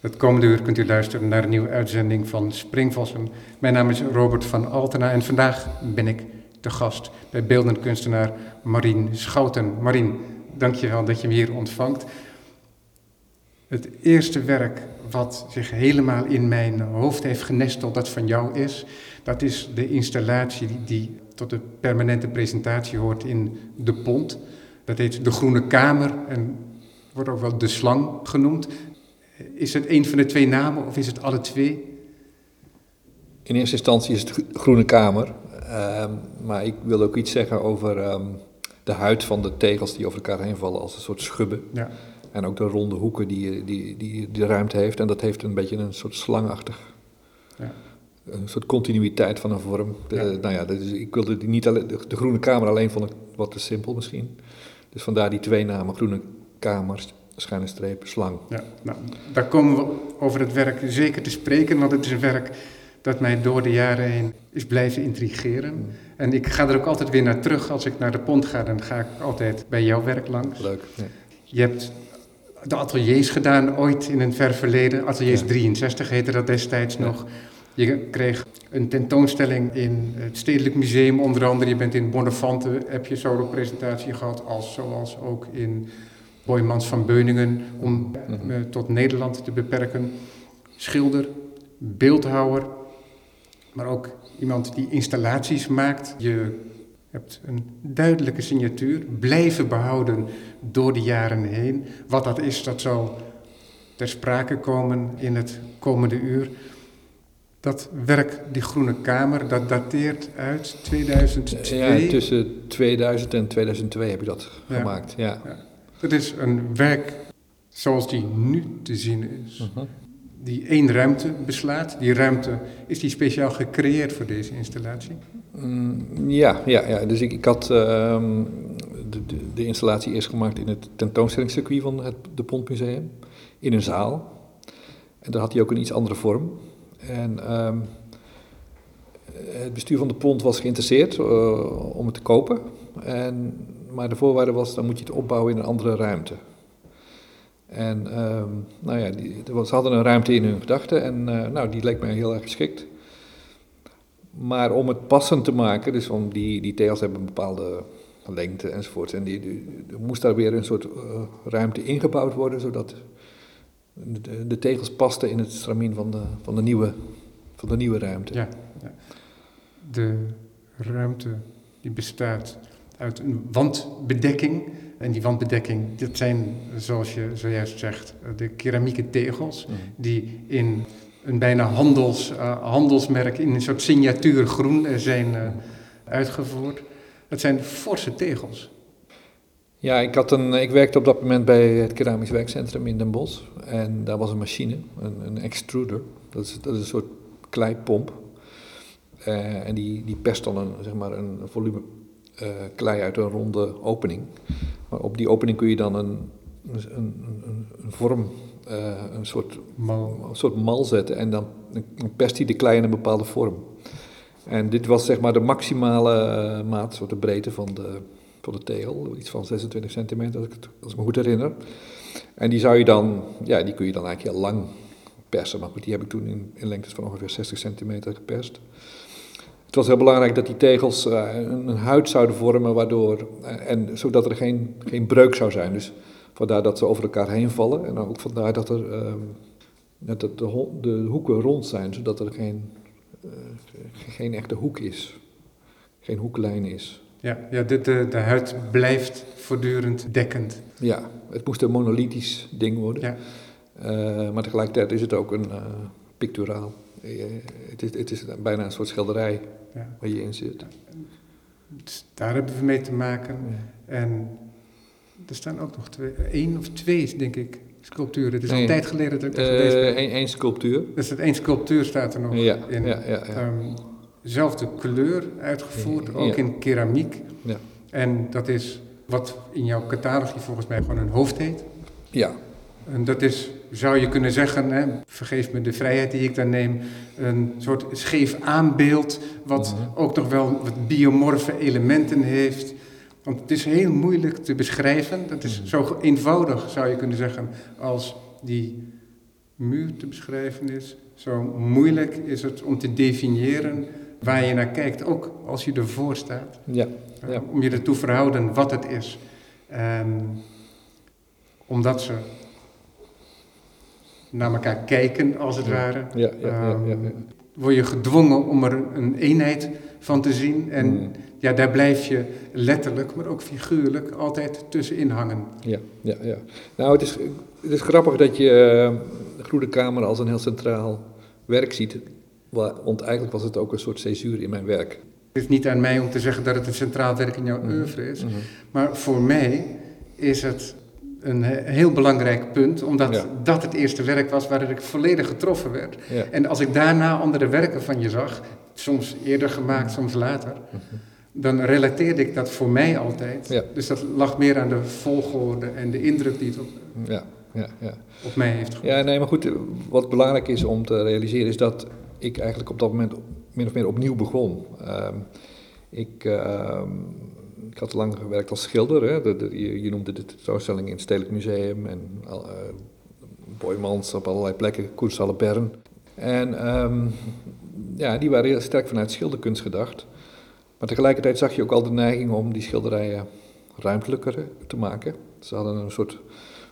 Het komende uur kunt u luisteren naar een nieuwe uitzending van Springvossen. Mijn naam is Robert van Altena en vandaag ben ik te gast bij beeldend kunstenaar Marien Schouten. Marien, dankjewel dat je me hier ontvangt. Het eerste werk wat zich helemaal in mijn hoofd heeft genesteld, dat van jou is, dat is de installatie die tot de permanente presentatie hoort in De Pont. Dat heet De Groene Kamer en wordt ook wel De Slang genoemd. Is het een van de twee namen of is het alle twee? In eerste instantie is het Groene Kamer. Ehm, maar ik wil ook iets zeggen over ehm, de huid van de tegels die over elkaar heen vallen als een soort schubben. Ja. En ook de ronde hoeken die, die, die, de ruimte heeft. En dat heeft een beetje een soort slangachtig. Ja. Een soort continuïteit van een vorm. De, Nou ja, is, ik wilde die niet alleen, de, Groene Kamer alleen vond ik wat te simpel misschien. Dus vandaar die twee namen, Groene Kamers schuine streep, slang. Ja, nou, daar komen we over het werk zeker te spreken, want het is een werk dat mij door de jaren heen is blijven intrigeren. Mm. En ik ga er ook altijd weer naar terug. Als ik naar de pont ga, dan ga ik altijd bij jouw werk langs. Leuk. Ja. Je hebt de ateliers gedaan ooit in een ver verleden. Ateliers 63 heette dat destijds nog. Je kreeg een tentoonstelling in het Stedelijk Museum, onder andere. Je bent in Bonnefante, heb je solo-presentatie gehad, als, zoals ook in Boymans van Beuningen, om uh, tot Nederland te beperken. Schilder, beeldhouwer, maar ook iemand die installaties maakt. Je hebt een duidelijke signatuur, blijven behouden door de jaren heen. Wat dat is, dat zal ter sprake komen in het komende uur. Dat werk, die Groene Kamer, dat dateert uit 2002. Ja, tussen 2000 en 2002 heb je dat gemaakt. Ja. ja. Het is een werk zoals die nu te zien is. Uh-huh. Die één ruimte beslaat. Die ruimte, is die speciaal gecreëerd voor deze installatie? Mm, ja, ja, ja, dus ik, ik had ehm, de, de, de, installatie eerst gemaakt in het tentoonstellingscircuit van het de Pontmuseum. In een zaal. En daar had hij ook een iets andere vorm. En ehm, het bestuur van de Pont was geïnteresseerd uh, om het te kopen. En maar de voorwaarde was, dan moet je het opbouwen in een andere ruimte. En uh, nou ja, die, ze hadden een ruimte in hun gedachten en uh, nou, die leek mij heel erg geschikt. Maar om het passend te maken, dus om die, die tegels hebben een bepaalde lengte enzovoort. En die, die, moest daar weer een soort uh, ruimte ingebouwd worden, zodat de, de, tegels pasten in het stramien van de, van de, nieuwe, van de nieuwe ruimte. Ja. De ruimte die bestaat uit een wandbedekking. En die wandbedekking, dat zijn, zoals je zojuist zegt, de keramieke tegels, mm. die in een bijna handels, uh, handelsmerk, in een soort signatuurgroen uh, zijn uh, uitgevoerd. Dat zijn forse tegels. Ja, ik, had een, ik werkte op dat moment bij het Keramisch Werkcentrum in Den Bosch. En daar was een machine, een, een extruder. Dat is, dat is een soort kleipomp. en die, die perst dan een, zeg maar een volume uh, klei uit een ronde opening. Maar op die opening kun je dan een, een, een, een vorm, uh, een, soort mal. een soort mal zetten en dan pest hij de klei in een bepaalde vorm. En dit was zeg maar de maximale uh, maat, soort de breedte van de, van de tegel, iets van 26 centimeter als ik, het, als ik me goed herinner. En die zou je dan, ja, die kun je dan eigenlijk heel lang persen, maar goed, die heb ik toen in, in lengtes van ongeveer 60 centimeter geperst. Het was heel belangrijk dat die tegels uh, een, huid zouden vormen, waardoor, uh, en, zodat er geen, geen breuk zou zijn. Dus vandaar dat ze over elkaar heen vallen. En ook vandaar dat, er, uh, dat de, de, hoeken rond zijn, zodat er geen, eh, geen echte hoek is. Geen hoeklijn is. Ja, ja de, de, de huid blijft voortdurend dekkend. Ja, het moest een monolithisch ding worden. Ja. maar tegelijkertijd is het ook een picturaal. Het is, het is bijna een soort schilderij. Waar je in zit. Dus daar hebben we mee te maken. En er staan ook nog twee, één of twee, denk ik, sculpturen. Het is al een tijd geleden dat ik dat uh, Eén één sculptuur. Dus het één sculptuur staat er nog ja, in. Ja, ja, ja. Um, zelfde kleur uitgevoerd, ook in keramiek. Ja. En dat is wat in jouw catalogus volgens mij gewoon een hoofd heet. Ja. En dat is zou je kunnen zeggen, hè, vergeef me de vrijheid die ik daar neem, een soort scheef aanbeeld, wat mhm. ook toch wel wat biomorfe elementen heeft. Want het is heel moeilijk te beschrijven. Dat is mhm. zo eenvoudig, zou je kunnen zeggen, als die muur te beschrijven is, zo moeilijk is het om te definiëren waar je naar kijkt, ook als je ervoor staat. Ja, Uh, ja. Om je ertoe verhouden wat het is. En omdat ze naar elkaar kijken, als het ware, Ja, ja, ja, word je gedwongen om er een eenheid van te zien. En Mm. ja, daar blijf je letterlijk, maar ook figuurlijk, altijd tussenin hangen. Ja, ja, ja. Nou, het is, het is grappig dat je eh, de Groene Kamer als een heel centraal werk ziet. wa- Want eigenlijk was het ook een soort césuur in mijn werk. Het is niet aan mij om te zeggen dat het een centraal werk in jouw Mhm. oeuvre is. Mhm. Maar voor mij is het een he- heel belangrijk punt, omdat Ja. dat het eerste werk was waar ik volledig getroffen werd. Ja. En als ik daarna andere werken van je zag, soms eerder gemaakt, soms later, Mhm. dan relateerde ik dat voor mij altijd. Ja. Dus dat lag meer aan de volgorde en de indruk die het op, Ja, ja, ja. op mij heeft gemaakt. Ja, nee, maar goed, wat belangrijk is om te realiseren is dat ik eigenlijk op dat moment min of meer opnieuw begon. Ehm, ik, ehm, ik had lang gewerkt als schilder, hè. De, je, noemde de tentoonstelling in het Stedelijk Museum en uh, Boymans op allerlei plekken, Koersalle Bern. En ehm, ja, die waren heel sterk vanuit schilderkunst gedacht. Maar tegelijkertijd zag je ook al de neiging om die schilderijen ruimtelijker te maken. Ze hadden een soort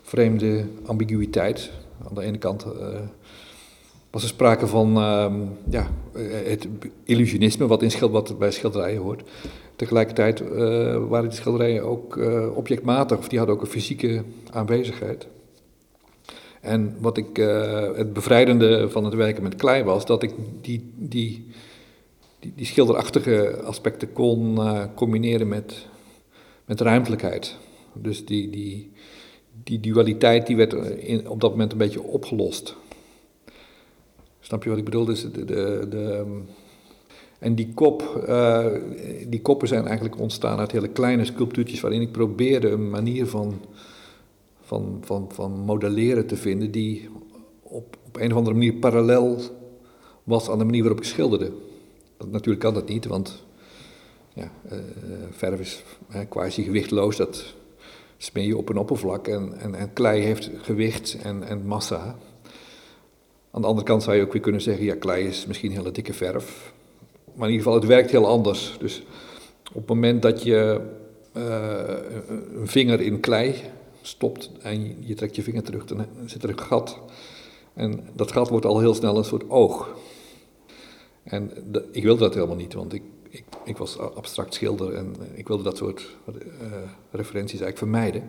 vreemde ambiguïteit. Aan de ene kant eh, was er sprake van ehm, ja, eh, het illusionisme, wat, in schil, wat bij schilderijen hoort. Tegelijkertijd eh, waren die schilderijen ook eh, objectmatig, of die hadden ook een fysieke aanwezigheid. En wat ik, eh, het bevrijdende van het werken met klei was, dat ik die, die, die, die schilderachtige aspecten kon combineren met, met ruimtelijkheid. Dus die, die, die dualiteit die werd op dat moment een beetje opgelost. Snap je wat ik bedoel? Dus de, de, de, en die kop, eh, die koppen zijn eigenlijk ontstaan uit hele kleine sculptuurtjes waarin ik probeerde een manier van, van, van, van modelleren te vinden die op, op een of andere manier parallel was aan de manier waarop ik schilderde. Dat, natuurlijk kan dat niet, want ja, eh, verf is eh, quasi gewichtloos, dat smeer je op een oppervlak en, en, en klei heeft gewicht en, en massa. Aan de andere kant zou je ook weer kunnen zeggen, ja, klei is misschien hele dikke verf. Maar in ieder geval, het werkt heel anders. Dus op het moment dat je uh, een vinger in klei stopt en je, trekt je vinger terug, dan zit er een gat. En dat gat wordt al heel snel een soort oog. En ik wilde dat helemaal niet, want ik, ik, ik was abstract schilder en ik wilde dat soort uh, referenties eigenlijk vermijden.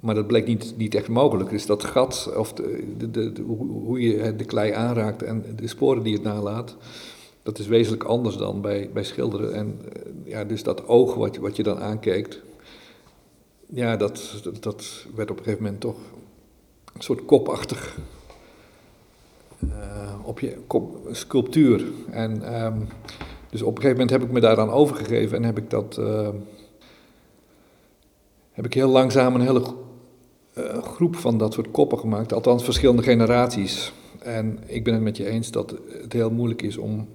Maar dat bleek niet, niet echt mogelijk. Dus dat gat, of de, de, hoe je de klei aanraakt en de sporen die het nalaat, dat is wezenlijk anders dan bij, bij schilderen. En ja, dus dat oog wat, wat je dan aankijkt, ja, dat, dat, werd op een gegeven moment toch een soort kopachtig uh, op je kop, sculptuur. En um, dus op een gegeven moment heb ik me daaraan overgegeven en heb ik dat, uh, heb ik heel langzaam een hele groep van dat soort koppen gemaakt, althans verschillende generaties. En ik ben het met je eens dat het heel moeilijk is om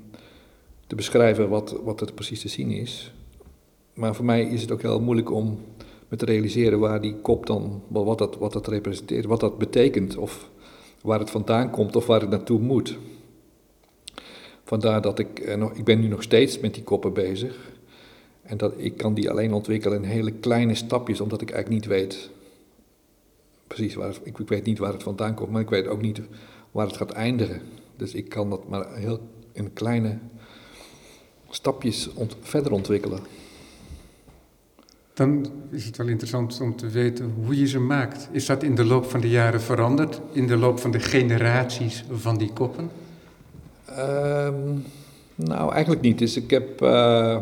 te beschrijven wat, wat er precies te zien is. Maar voor mij is het ook heel moeilijk om me te realiseren waar die kop dan, wat dat, wat dat representeert, wat dat betekent, of waar het vandaan komt of waar het naartoe moet. Vandaar dat ik, ik ben nu nog steeds met die koppen bezig. En dat ik kan die alleen ontwikkelen in hele kleine stapjes, omdat ik eigenlijk niet weet precies waar ik, ik weet niet waar het vandaan komt, maar ik weet ook niet waar het gaat eindigen. Dus ik kan dat maar heel in kleine stapjes ont, verder ontwikkelen. Dan is het wel interessant om te weten hoe je ze maakt. Is dat in de loop van de jaren veranderd? In de loop van de generaties van die koppen? Um, nou, eigenlijk niet. Dus ik heb. Uh,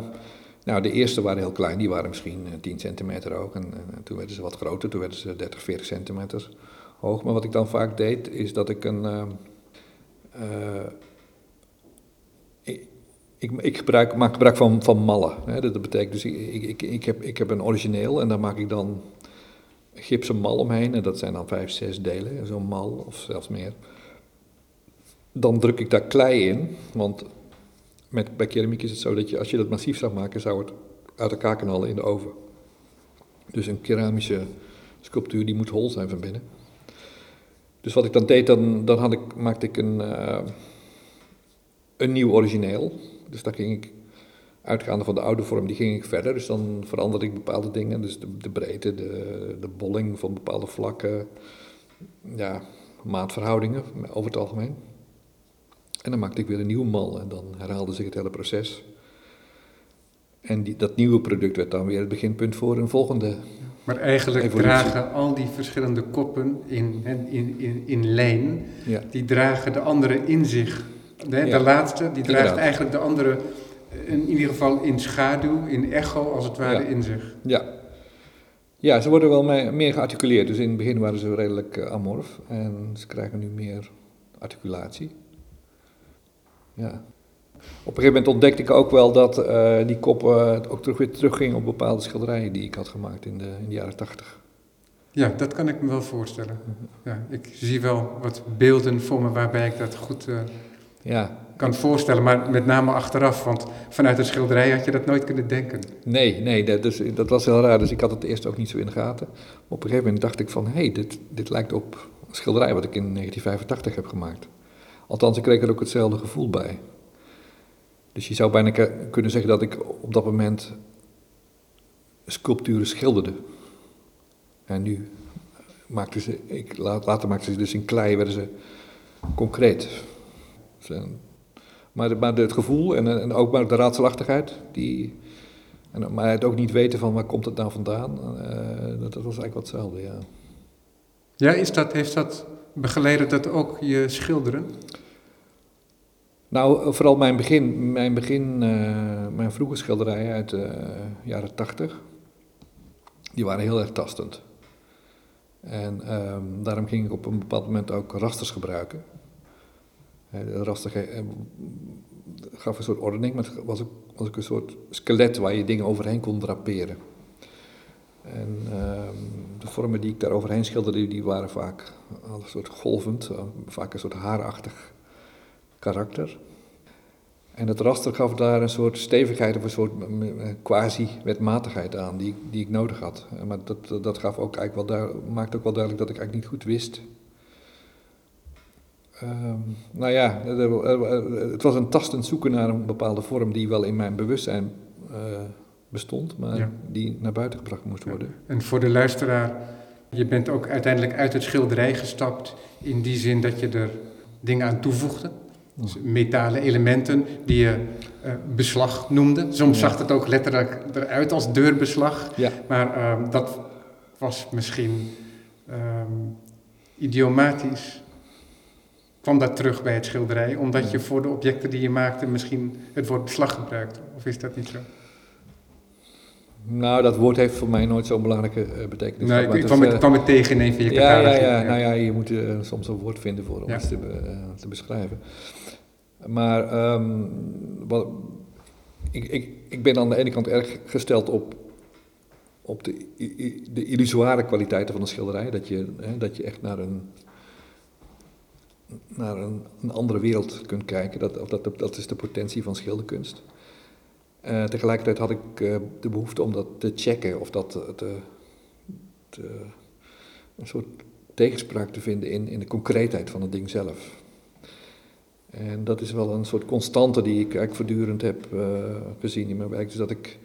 nou, de eerste waren heel klein, die waren misschien 10 centimeter hoog. En, en, toen werden ze wat groter, toen werden ze 30, 40 centimeter hoog. Maar wat ik dan vaak deed, is dat ik een. Uh, uh, ik, ik, ik gebruik, maak gebruik van, van mallen. Hè. Dat betekent dus, ik, ik, ik, heb, ik heb een origineel en daar maak ik dan gipsen mal omheen. En dat zijn dan vijf, zes delen, zo'n mal of zelfs meer. Dan druk ik daar klei in, want met, bij keramiek is het zo dat je, als je dat massief zou maken, zou het uit elkaar knallen in de oven. Dus een keramische sculptuur die moet hol zijn van binnen. Dus wat ik dan deed, dan, dan had ik, maakte ik een, uh, een nieuw origineel. Dus daar ging ik, uitgaande van de oude vorm, die ging ik verder. Dus dan veranderde ik bepaalde dingen. Dus de, de breedte, de, de bolling van bepaalde vlakken. Ja, maatverhoudingen over het algemeen. En dan maakte ik weer een nieuw mal en dan herhaalde zich het hele proces. En die, dat nieuwe product werd dan weer het beginpunt voor een volgende. Maar eigenlijk dragen al die verschillende koppen in, in, in, in lijn, ja. die dragen de andere in zich. De, de laatste, die draagt eigenlijk de andere, in ieder geval in schaduw, in echo als het ware, in zich. Ja. ja, ze worden wel meer gearticuleerd. Dus in het begin waren ze redelijk uh, amorf en ze krijgen nu meer articulatie. Ja. Op een gegeven moment ontdekte ik ook wel dat uh, die kop uh, ook terug weer terugging op bepaalde schilderijen die ik had gemaakt in de, in de jaren tachtig. Ja, dat kan ik me wel voorstellen. Ja, ik zie wel wat beelden voor me waarbij ik dat goed ja. kan voorstellen, maar met name achteraf, want vanuit een schilderij had je dat nooit kunnen denken. Nee, nee, dat, dus, dat was heel raar, dus ik had het eerst ook niet zo in de gaten. Maar op een gegeven moment dacht ik van, hé, hey, dit, dit lijkt op een schilderij wat ik in 1985 heb gemaakt. Althans, ik kreeg er ook hetzelfde gevoel bij. Dus je zou bijna kunnen zeggen dat ik op dat moment sculpturen schilderde. En nu maakten ze, ik, later maakten ze dus in klei, werden ze concreet. Maar, maar het gevoel en, en ook maar de raadselachtigheid, die, en, maar het ook niet weten van waar komt het nou vandaan, uh, dat, dat, was eigenlijk wat hetzelfde, ja. Ja, is dat, heeft dat begeleid dat ook je schilderen? Nou, vooral mijn begin, mijn, begin, uh, mijn vroege schilderijen uit de jaren tachtig, die waren heel erg tastend. En um, daarom ging ik op een bepaald moment ook rasters gebruiken. De raster uh, gaf een soort ordening, maar het was ook, was ook een soort skelet waar je dingen overheen kon draperen. En um, de vormen die ik daar overheen schilderde, die waren vaak een soort golvend, vaak een soort haarachtig karakter. En het raster gaf daar een soort stevigheid of een soort quasi-wetmatigheid aan die, die ik nodig had. Maar dat, dat gaf ook eigenlijk wel maakte ook wel duidelijk dat ik eigenlijk niet goed wist. Um, nou ja, het was een tastend zoeken naar een bepaalde vorm die wel in mijn bewustzijn uh, bestond, maar die naar buiten gebracht moest worden. En voor de luisteraar, je bent ook uiteindelijk uit het schilderij gestapt in die zin dat je er dingen aan toevoegde? Dus metalen elementen die je uh, beslag noemde. Soms zag het ook letterlijk eruit als deurbeslag. Ja. Maar uh, dat was misschien um, idiomatisch. Kwam dat terug bij het schilderij, omdat je voor de objecten die je maakte misschien het woord beslag gebruikte? Of is dat niet zo? Nou, dat woord heeft voor mij nooit zo'n belangrijke uh, betekenis. Nee, ik, ik kwam, het, kwam het tegen in een van je ja, ja, ja, nou ja, je moet uh, soms een woord vinden voor om iets te, uh, te beschrijven. Maar um, wat, ik, ik, ik ben aan de ene kant erg gesteld op, op de, de illusoire kwaliteiten van een schilderij. Dat je, hè, dat je echt naar een, naar een, andere wereld kunt kijken. Dat, dat, dat is de potentie van schilderkunst. Uh, tegelijkertijd had ik uh, de behoefte om dat te checken of dat te, een soort tegenspraak te vinden in, in de concreetheid van het ding zelf. En dat is wel een soort constante die ik eigenlijk voortdurend heb gezien in mijn werk. Dus dat ik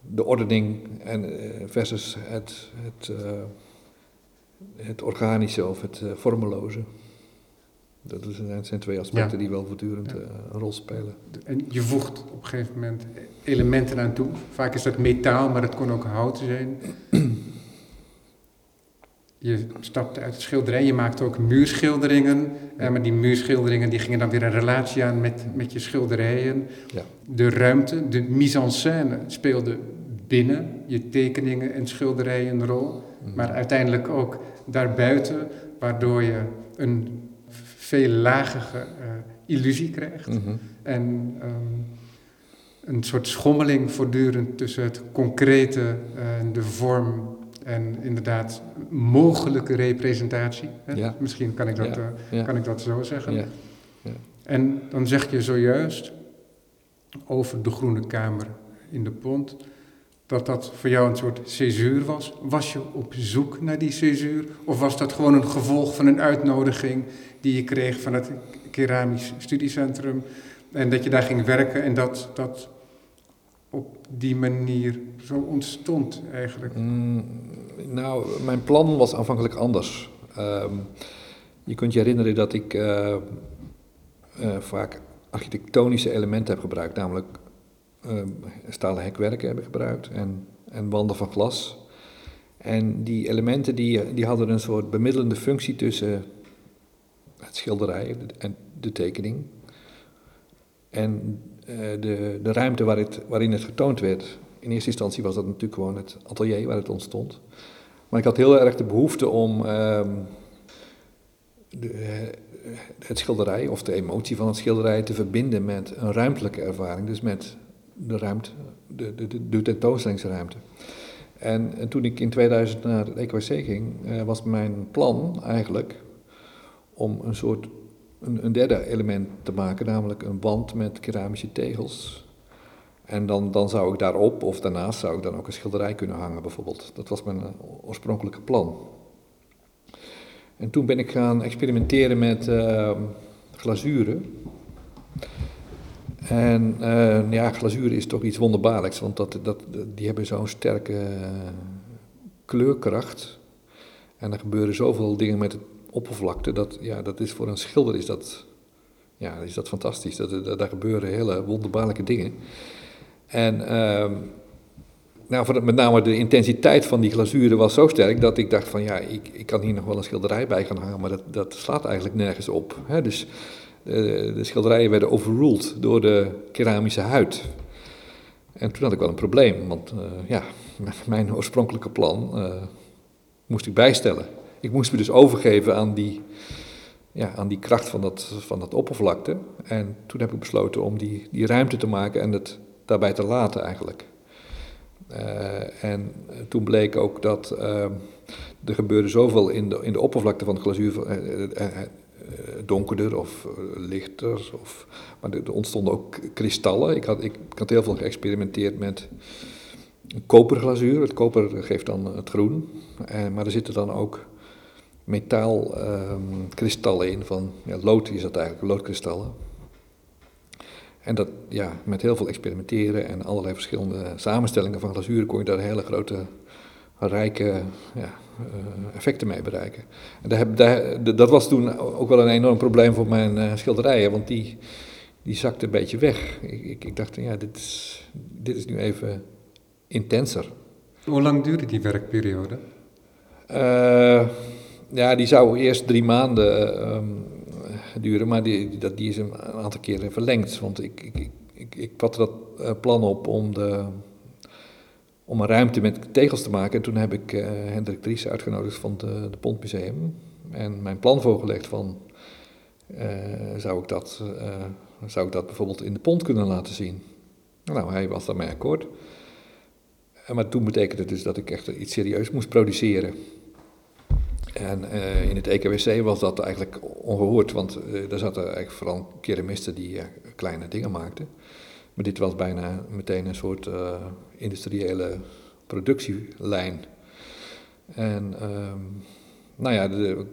de ordening en, versus het, het, het organische of het vormeloze. Dat zijn twee aspecten die wel voortdurend ja. een rol spelen. En je voegt op een gegeven moment elementen aan toe. Vaak is dat metaal, maar het kon ook hout zijn. Je stapte uit het schilderij, je maakte ook muurschilderingen. Ja. maar die muurschilderingen die gingen dan weer een relatie aan met, met je schilderijen. Ja. De ruimte, de mise en scène speelde binnen je tekeningen en schilderijen een rol. Mhm. Maar uiteindelijk ook daarbuiten, waardoor je een veel lagere uh, illusie krijgt. Mhm. En um, een soort schommeling voortdurend tussen het concrete en de vorm en inderdaad mogelijke representatie. Hè? Misschien kan ik dat, uh, Kan ik dat zo zeggen. En dan zeg je zojuist over de Groene Kamer in de Pont dat dat voor jou een soort césuur was. Was je op zoek naar die césuur? Of was dat gewoon een gevolg van een uitnodiging die je kreeg van het keramisch studiecentrum? En dat je daar ging werken en dat dat op die manier zo ontstond eigenlijk? Mm, nou, mijn plan was aanvankelijk anders. Ehm, je kunt je herinneren dat ik uh, uh, vaak architectonische elementen heb gebruikt, namelijk uh, stalen hekwerken heb ik gebruikt en, en wanden van glas. En die elementen die, die hadden een soort bemiddelende functie tussen het schilderij en de tekening en uh, de, de ruimte waar het, waarin het getoond werd. In eerste instantie was dat natuurlijk gewoon het atelier waar het ontstond. Maar ik had heel erg de behoefte om uh, de, het schilderij of de emotie van het schilderij te verbinden met een ruimtelijke ervaring, dus met de ruimte, de, de, de tentoonstellingsruimte. En, en, toen ik in 2000 naar het EKWC ging, uh, was mijn plan eigenlijk om een soort een, een, derde element te maken, namelijk een wand met keramische tegels. En dan, dan zou ik daarop of daarnaast zou ik dan ook een schilderij kunnen hangen bijvoorbeeld. Dat was mijn oorspronkelijke plan. En toen ben ik gaan experimenteren met uh, glazuren. En uh, ja, glazuren is toch iets wonderbaarlijks, want dat, dat, die hebben zo'n sterke kleurkracht. En er gebeuren zoveel dingen met het oppervlakte, dat, ja, dat is voor een schilder is dat, ja, is dat fantastisch. Dat, dat, daar gebeuren hele wonderbaarlijke dingen. En uh, nou, met name de intensiteit van die glazuren was zo sterk dat ik dacht van ja, ik, ik kan hier nog wel een schilderij bij gaan hangen, maar dat, dat slaat eigenlijk nergens op. Hè? Dus de, de, schilderijen werden overruled door de keramische huid. En toen had ik wel een probleem, want uh, ja, mijn oorspronkelijke plan uh, moest ik bijstellen. Ik moest me dus overgeven aan die, ja, aan die kracht van dat, van dat oppervlakte. En toen heb ik besloten om die, die ruimte te maken en het daarbij te laten eigenlijk. Uh, en toen bleek ook dat uh, er gebeurde zoveel in de, in de oppervlakte van het glazuur, uh, donkerder of lichter. Of, maar er ontstonden ook kristallen. Ik had, ik, ik had heel veel geëxperimenteerd met koperglazuur. Het koper geeft dan het groen. maar er zitten dan ook metaalkristallen ehm, in, van ja, lood is dat eigenlijk, loodkristallen. En dat, ja, met heel veel experimenteren en allerlei verschillende samenstellingen van glazuur kon je daar hele grote, rijke ja, uh, effecten mee bereiken. En daar daar, dat was toen ook wel een enorm probleem voor mijn uh, schilderijen, want die, die zakte een beetje weg. Ik, ik, ik, dacht, ja, dit is, dit is nu even intenser. Hoe lang duurde die werkperiode? Uh, ja, die zou eerst drie maanden um, duren, maar die, die is een aantal keren verlengd. Want ik, ik, ik, ik dat uh, plan op om, de, om een ruimte met tegels te maken. En toen heb ik uh, Hendrik Dries uitgenodigd van de, de Pontmuseum. En mijn plan voorgelegd van, zou, ik dat, zou ik dat bijvoorbeeld in de pont kunnen laten zien? Nou, hij was daarmee akkoord. Maar toen betekende het dus dat ik echt iets serieus moest produceren. En uh, in het EKWC was dat eigenlijk ongehoord, want uh, daar zaten eigenlijk vooral keramisten die uh, kleine dingen maakten. Maar dit was bijna meteen een soort industriële productielijn. En ehm, nou ja, de,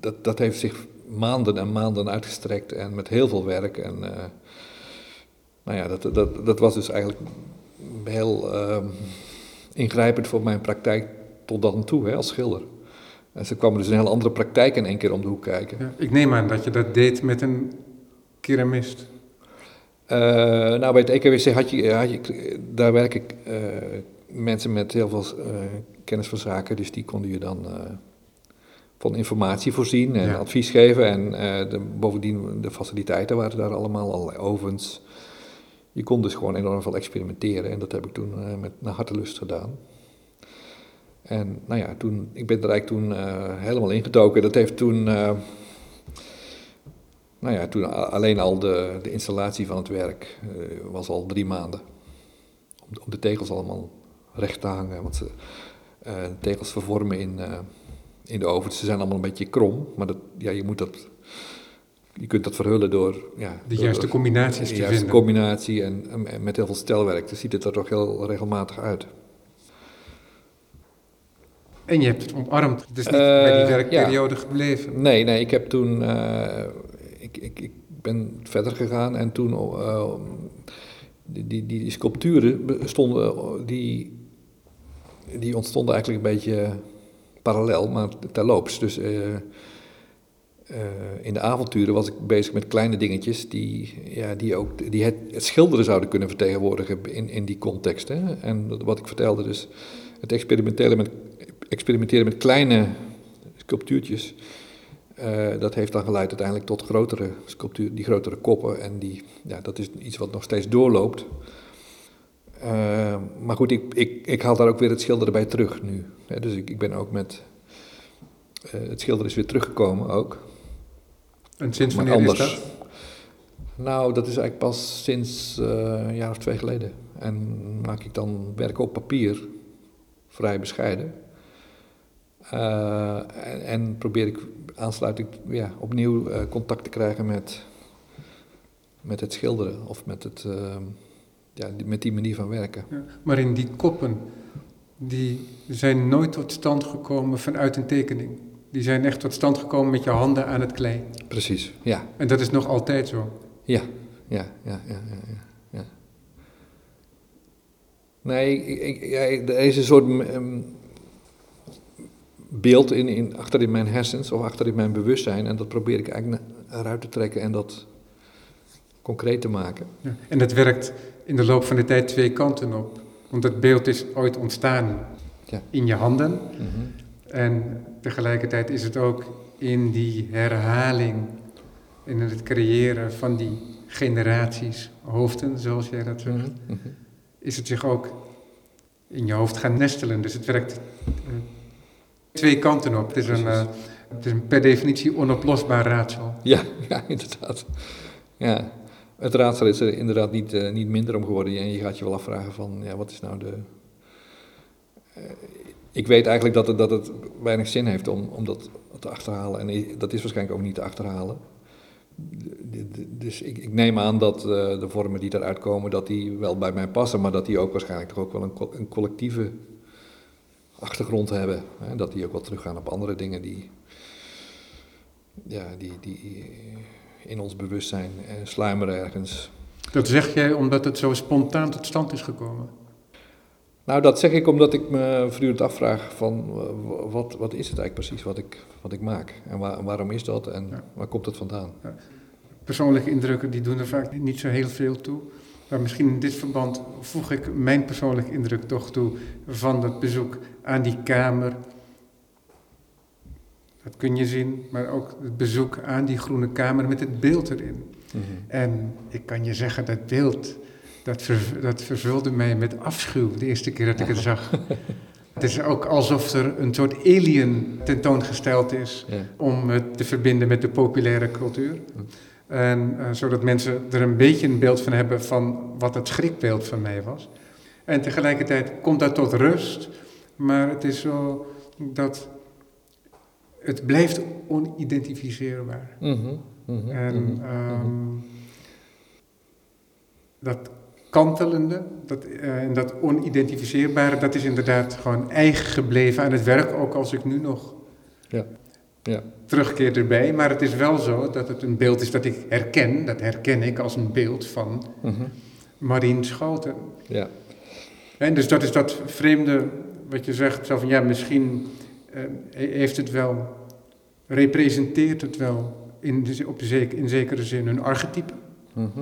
dat, dat heeft zich maanden en maanden uitgestrekt en met heel veel werk. En nou ja, dat, dat, dat was dus eigenlijk heel ehm, ingrijpend voor mijn praktijk tot dan toe hè, als schilder. En ze kwamen dus een hele andere praktijk in één keer om de hoek kijken. Ja, ik neem aan dat je dat deed met een keramist. Uh, nou, bij het EKWC had je, had je daar werken uh, mensen met heel veel uh, kennis van zaken, dus die konden je dan van informatie voorzien en ja. advies geven. En de, bovendien, de faciliteiten waren daar allemaal, allerlei ovens. Je kon dus gewoon enorm veel experimenteren en dat heb ik toen met naar hartelust gedaan. En nou ja, toen, ik ben er eigenlijk toen uh, helemaal ingetoken. Dat heeft toen, uh, nou ja, toen alleen al de, de installatie van het werk uh, was al drie maanden. Om, om, de tegels allemaal recht te hangen, want ze, de tegels vervormen in, in de oven. Ze zijn allemaal een beetje krom, maar dat, ja, je moet dat... Je kunt dat verhullen door... Ja, de juiste combinaties te de juiste combinatie en, en, met heel veel stelwerk. Dan ziet het er toch heel regelmatig uit. En je hebt het omarmd. Het is niet bij die Eh, werkperiode gebleven. Nee, nee, ik heb toen. eh, ik, ik, ik ben verder gegaan en toen. eh, die, die, die sculpturen bestonden, die, die ontstonden eigenlijk een beetje parallel, maar terloops. Dus in de avonturen was ik bezig met kleine dingetjes die, ja, die ook die het, het schilderen zouden kunnen vertegenwoordigen in, in die context. Hè? En wat ik vertelde, dus het experimenteren met, experimenteren met kleine sculptuurtjes. eh, dat heeft dan geleid uiteindelijk tot grotere sculptuur, die grotere koppen. En die, ja, dat is iets wat nog steeds doorloopt. Eh, maar goed, ik, ik, ik haal daar ook weer het schilderen bij terug nu. Dus ik, ik ben ook met. eh, het schilderen is weer teruggekomen ook. En sinds wanneer is dat? Nou, dat is eigenlijk pas sinds een jaar of twee geleden. En maak ik dan werken op papier, vrij bescheiden. Eh, en, en probeer ik aansluiting, ja, opnieuw eh, contact te krijgen met, met het schilderen of met, het, eh, ja, die- met die manier van werken. Ja, Maar in die koppen, die zijn nooit tot stand gekomen vanuit een tekening. Die zijn echt tot stand gekomen met je handen aan het klei. Precies, ja. En dat is nog altijd zo. Ja, ja, ja, ja, ja. ja. Nee, ik, ik, ja, er is een soort beeld in, in, achter in mijn hersens of achter in mijn bewustzijn. En dat probeer ik eigenlijk eruit te trekken en dat concreet te maken. Ja. En dat werkt in de loop van de tijd twee kanten op. Want dat beeld is ooit ontstaan Ja. in je handen. Mhm. En tegelijkertijd is het ook in die herhaling, in het creëren van die generaties hoofden, zoals jij dat zegt, Mhm. Mhm. is het zich ook in je hoofd gaan nestelen. Dus het werkt eh, twee kanten op. Het is, een, eh, het is een per definitie onoplosbaar raadsel. Ja, ja, inderdaad. Ja. Het raadsel is er inderdaad niet, eh, niet minder om geworden. En je gaat je wel afvragen van, ja, wat is nou de... Eh, ik weet eigenlijk dat het, dat het weinig zin heeft om, om dat te achterhalen. En dat is waarschijnlijk ook niet te achterhalen. Dus ik, ik neem aan dat de vormen die eruit komen, dat die wel bij mij passen. Maar dat die ook waarschijnlijk toch ook wel een, co- een collectieve achtergrond hebben. Hè? Dat die ook wel teruggaan op andere dingen die... Ja, die, die in ons bewustzijn eh, sluimeren ergens. Dat zeg jij omdat het zo spontaan tot stand is gekomen. Nou, dat zeg ik omdat ik me voortdurend afvraag van eh, wat, wat is het eigenlijk precies wat ik, wat ik maak? En waar- waarom is dat en Ja. waar komt het vandaan? Persoonlijke indrukken die doen er vaak niet zo heel veel toe. Maar misschien in dit verband voeg ik mijn persoonlijke indruk toch toe van het bezoek aan die kamer. Dat kun je zien, maar ook het bezoek aan die groene kamer met het beeld erin. En ik kan je zeggen, dat beeld, dat, ver- dat vervulde mij met afschuw de eerste keer dat ik het zag. Het is ook alsof er een soort alien tentoongesteld is Ja. om het te verbinden met de populaire cultuur. En eh, zodat mensen er een beetje een beeld van hebben van wat het schrikbeeld van mij was. En tegelijkertijd komt dat tot rust, maar het is zo dat het blijft onidentificeerbaar. Mhm, mhm, En mhm, ehm, dat kantelende dat, eh, en dat onidentificeerbare, dat is inderdaad gewoon eigen gebleven aan het werk, ook als ik nu nog Ja, ja. terugkeer erbij. Maar het is wel zo dat het een beeld is dat ik herken, dat herken ik als een beeld van Marien Schouten. ja. En dus dat is dat vreemde wat je zegt, zo van ja, misschien eh, heeft het wel, representeert het wel in, de, op de zeker, in zekere zin een archetype. mhm.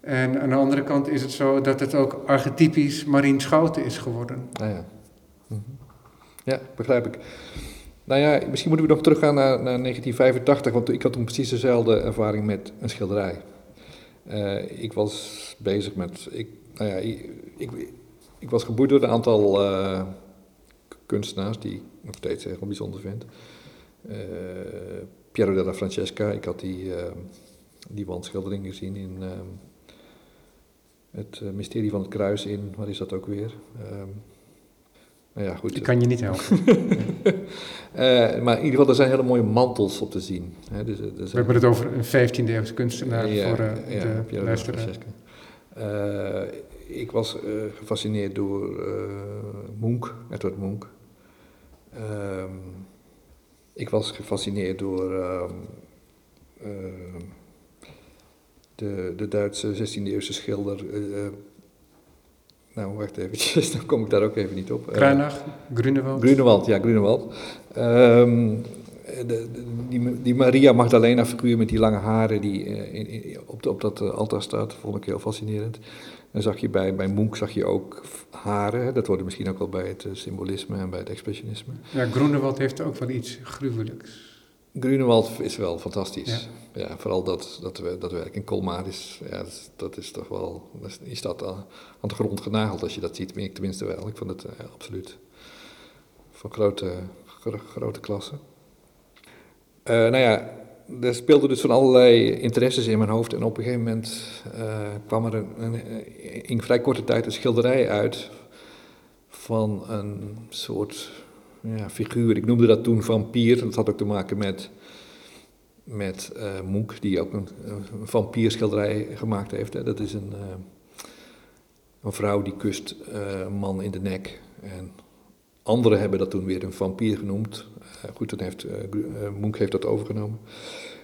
En aan de andere kant is het zo dat het ook archetypisch Marien Schouten is geworden. Ah, ja. Mhm. ja, begrijp ik. Nou ja, misschien moeten we nog teruggaan naar, naar 1985, want ik had toen precies dezelfde ervaring met een schilderij. Eh, ik was bezig met, ik, nou ja, ik, ik, ik was geboeid door een aantal eh, kunstenaars die ik nog steeds heel bijzonder vind. Eh, Piero della Francesca, ik had die, eh, die wandschildering gezien in eh, het Mysterie van het Kruis in, waar is dat ook weer? Ehm, nou ja, goed. Ik kan je niet helpen. Maar in ieder geval, er zijn hele mooie mantels op te zien. Hè, dus, We hebben het over een 15e eeuwse kunstenaar Ja, voor ja, de Piero della. Francesca. Ik was gefascineerd door Munch, Edward Munch. Ehm, ik was gefascineerd door ehm, ehm, de, de Duitse 16e-eeuwse schilder. eh, eh, nou, wacht eventjes, dan kom ik daar ook even niet op. Eh, Kruinach, Grunewald. Grunewald, ja, Grunewald. Ehm, de, de- die, die Maria Magdalena figuur met die lange haren die in, in- op, de- op dat altaar staat, vond ik heel fascinerend. Dan zag je bij, bij Munch zag je ook haren, dat hoorde misschien ook wel bij het eh, symbolisme en bij het expressionisme. Ja, Grunewald heeft ook wel iets gruwelijks. Grunewald is wel fantastisch. Ja, vooral dat, dat, we- dat werk in Colmar is, ja, dat, is- dat is toch wel, dat is- staat aan, de grond genageld als je dat ziet, ik tenminste wel. Ik vond het eh, absoluut van grote, gro- grote klasse. Eh, nou ja, er speelden dus van allerlei interesses in mijn hoofd en op een gegeven moment eh, kwam er een, een- in vrij korte tijd een schilderij uit van een soort ja, figuur. Ik noemde dat toen vampier. Dat had ook te maken met, met eh Munch, die ook een, vampierschilderij gemaakt heeft. Hè. Dat is een, eh, een vrouw die kust eh, een man in de nek. En anderen hebben dat toen weer een vampier genoemd. Eh, goed, dan heeft eh, eh, Munch heeft dat overgenomen.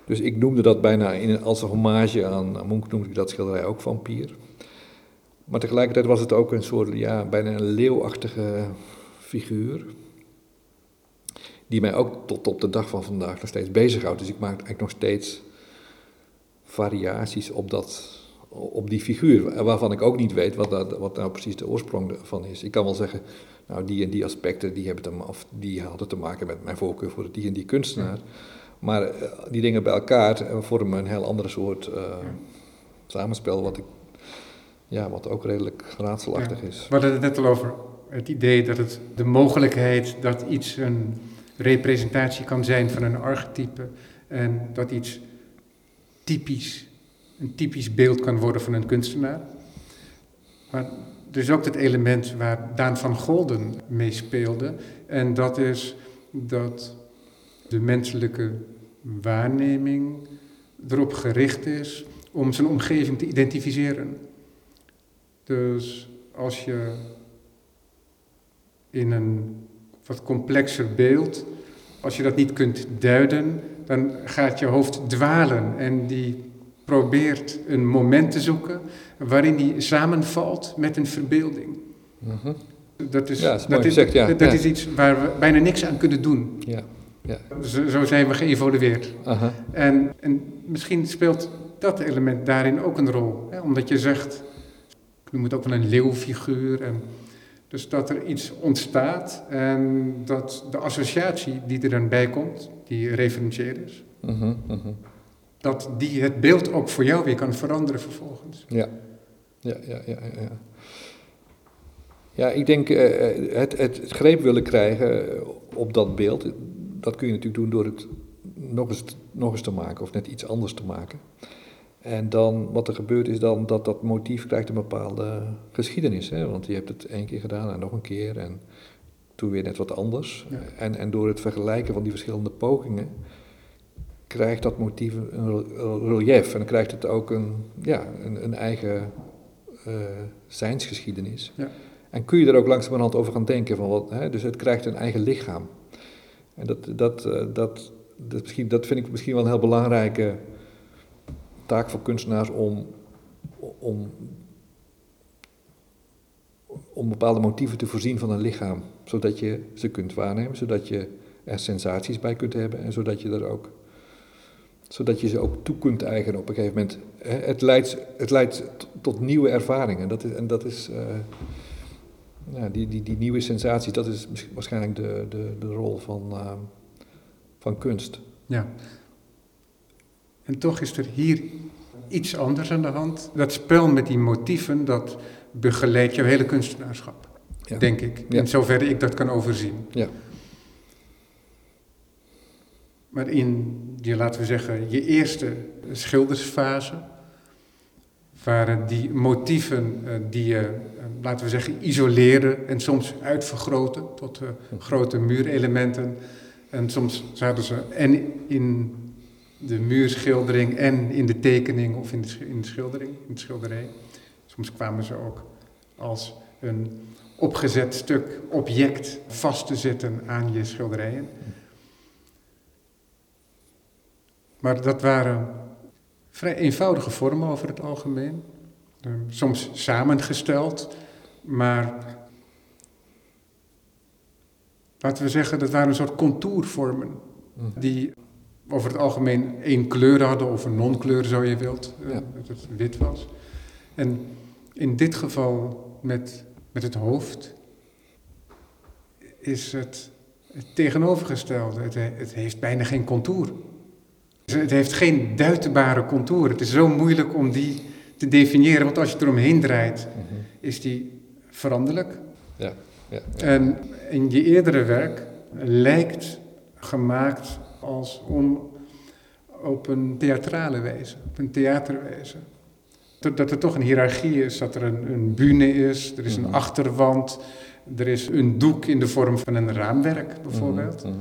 Dus ik noemde dat bijna in, als een hommage aan, aan Munch, noemde ik dat schilderij ook vampier. Maar tegelijkertijd was het ook een soort, ja, bijna een leeuwachtige figuur die mij ook tot op de dag van vandaag nog steeds bezighoudt. Dus ik maak eigenlijk nog steeds variaties op, dat, op die figuur, waarvan ik ook niet weet wat, dat, wat nou precies de oorsprong van is. Ik kan wel zeggen, nou die en die aspecten, die, hebben te, of die hadden te maken met mijn voorkeur voor die en die kunstenaar. Maar eh, die dingen bij elkaar eh, vormen een heel andere soort eh, samenspel, wat, ik, ja, wat ook redelijk raadselachtig Ja. is. We hadden het net al over het idee dat het de mogelijkheid dat iets een representatie kan zijn van een archetype en dat iets typisch, een typisch beeld kan worden van een kunstenaar. Maar is ook het element waar Daan van Golden mee speelde en dat is dat de menselijke waarneming erop gericht is om zijn omgeving te identificeren. Dus als je in een wat complexer beeld, als je dat niet kunt duiden, dan gaat je hoofd dwalen en die probeert een moment te zoeken waarin die samenvalt met een verbeelding. Dat is, Ja, dat is mooi dat gezegd, ja. dat, dat Ja. is iets waar we bijna niks aan kunnen doen. Ja, ja. Zo, zo zijn we geëvolueerd. En, en misschien speelt dat element daarin ook een rol. Hè? Omdat je zegt, ik noem het ook wel een leeuwfiguur. En dus dat er iets ontstaat en dat de associatie die er dan bij komt, die referentieel is, Mhm, mhm. Dat die het beeld ook voor jou weer kan veranderen vervolgens. Ja, ja, ja, ja. ja, ja. Ik denk eh, het, het greep willen krijgen op dat beeld, dat kun je natuurlijk doen door het nog eens, nog eens te maken of net iets anders te maken. En dan, wat er gebeurt is dan dat dat motief krijgt een bepaalde geschiedenis. Hè? Want je hebt het één keer gedaan en nog een keer en toen weer net wat anders. Ja. En, en door het vergelijken van die verschillende pogingen krijgt dat motief een rel- relief en dan krijgt het ook een, ja, een, een eigen eh, zijnsgeschiedenis. Ja. En kun je er ook langzamerhand over gaan denken. Van wat, hè, dus het krijgt een eigen lichaam. En dat, dat, eh, dat, dat, misschien, dat vind ik misschien wel een heel belangrijke taak voor kunstenaars om, om, om bepaalde motieven te voorzien van een lichaam. Zodat je ze kunt waarnemen, zodat je er sensaties bij kunt hebben en zodat je er ook zodat je ze ook toe kunt eigenen op een gegeven moment. Het leidt, het leidt tot nieuwe ervaringen. Dat is, en dat is, eh, ja, die, die, die nieuwe sensaties, dat is waarschijnlijk de, de, de rol van, eh, van kunst. Ja. En toch is er hier iets anders aan de hand. Dat spel met die motieven, dat begeleidt jouw hele kunstenaarschap, Ja. denk ik. Ja. In zoverre ik dat kan overzien. Ja. Maar in, je, laten we zeggen, je eerste schildersfase, waren die motieven eh, die je, eh, laten we zeggen, isoleerde en soms uitvergroten tot eh, grote muurelementen. En soms zaten ze en in de muurschildering en in de tekening of in de, in de schildering, in de schilderij. Soms kwamen ze ook als een opgezet stuk object vast te zetten aan je schilderijen. Maar dat waren vrij eenvoudige vormen over het algemeen. Ehm, soms samengesteld, maar laten we zeggen, dat waren een soort contourvormen. Mhm. Die over het algemeen één kleur hadden, of een non-kleur zo je wilt, eh, Ja. dat het wit was. En in dit geval met, met het hoofd is het het tegenovergestelde. Het, he- het heeft bijna geen contour. Dus Het heeft geen duidbare contour. Het is zo moeilijk om die te definiëren, want als je eromheen draait, Mhm. is die veranderlijk. Ja, ja, ja. En in je eerdere werk lijkt gemaakt als om op een theatrale wijze, op een theaterwijze. Dat er toch een hiërarchie is, dat er een, een bühne is, er is een Mhm. achterwand, er is een doek in de vorm van een raamwerk bijvoorbeeld. Mhm.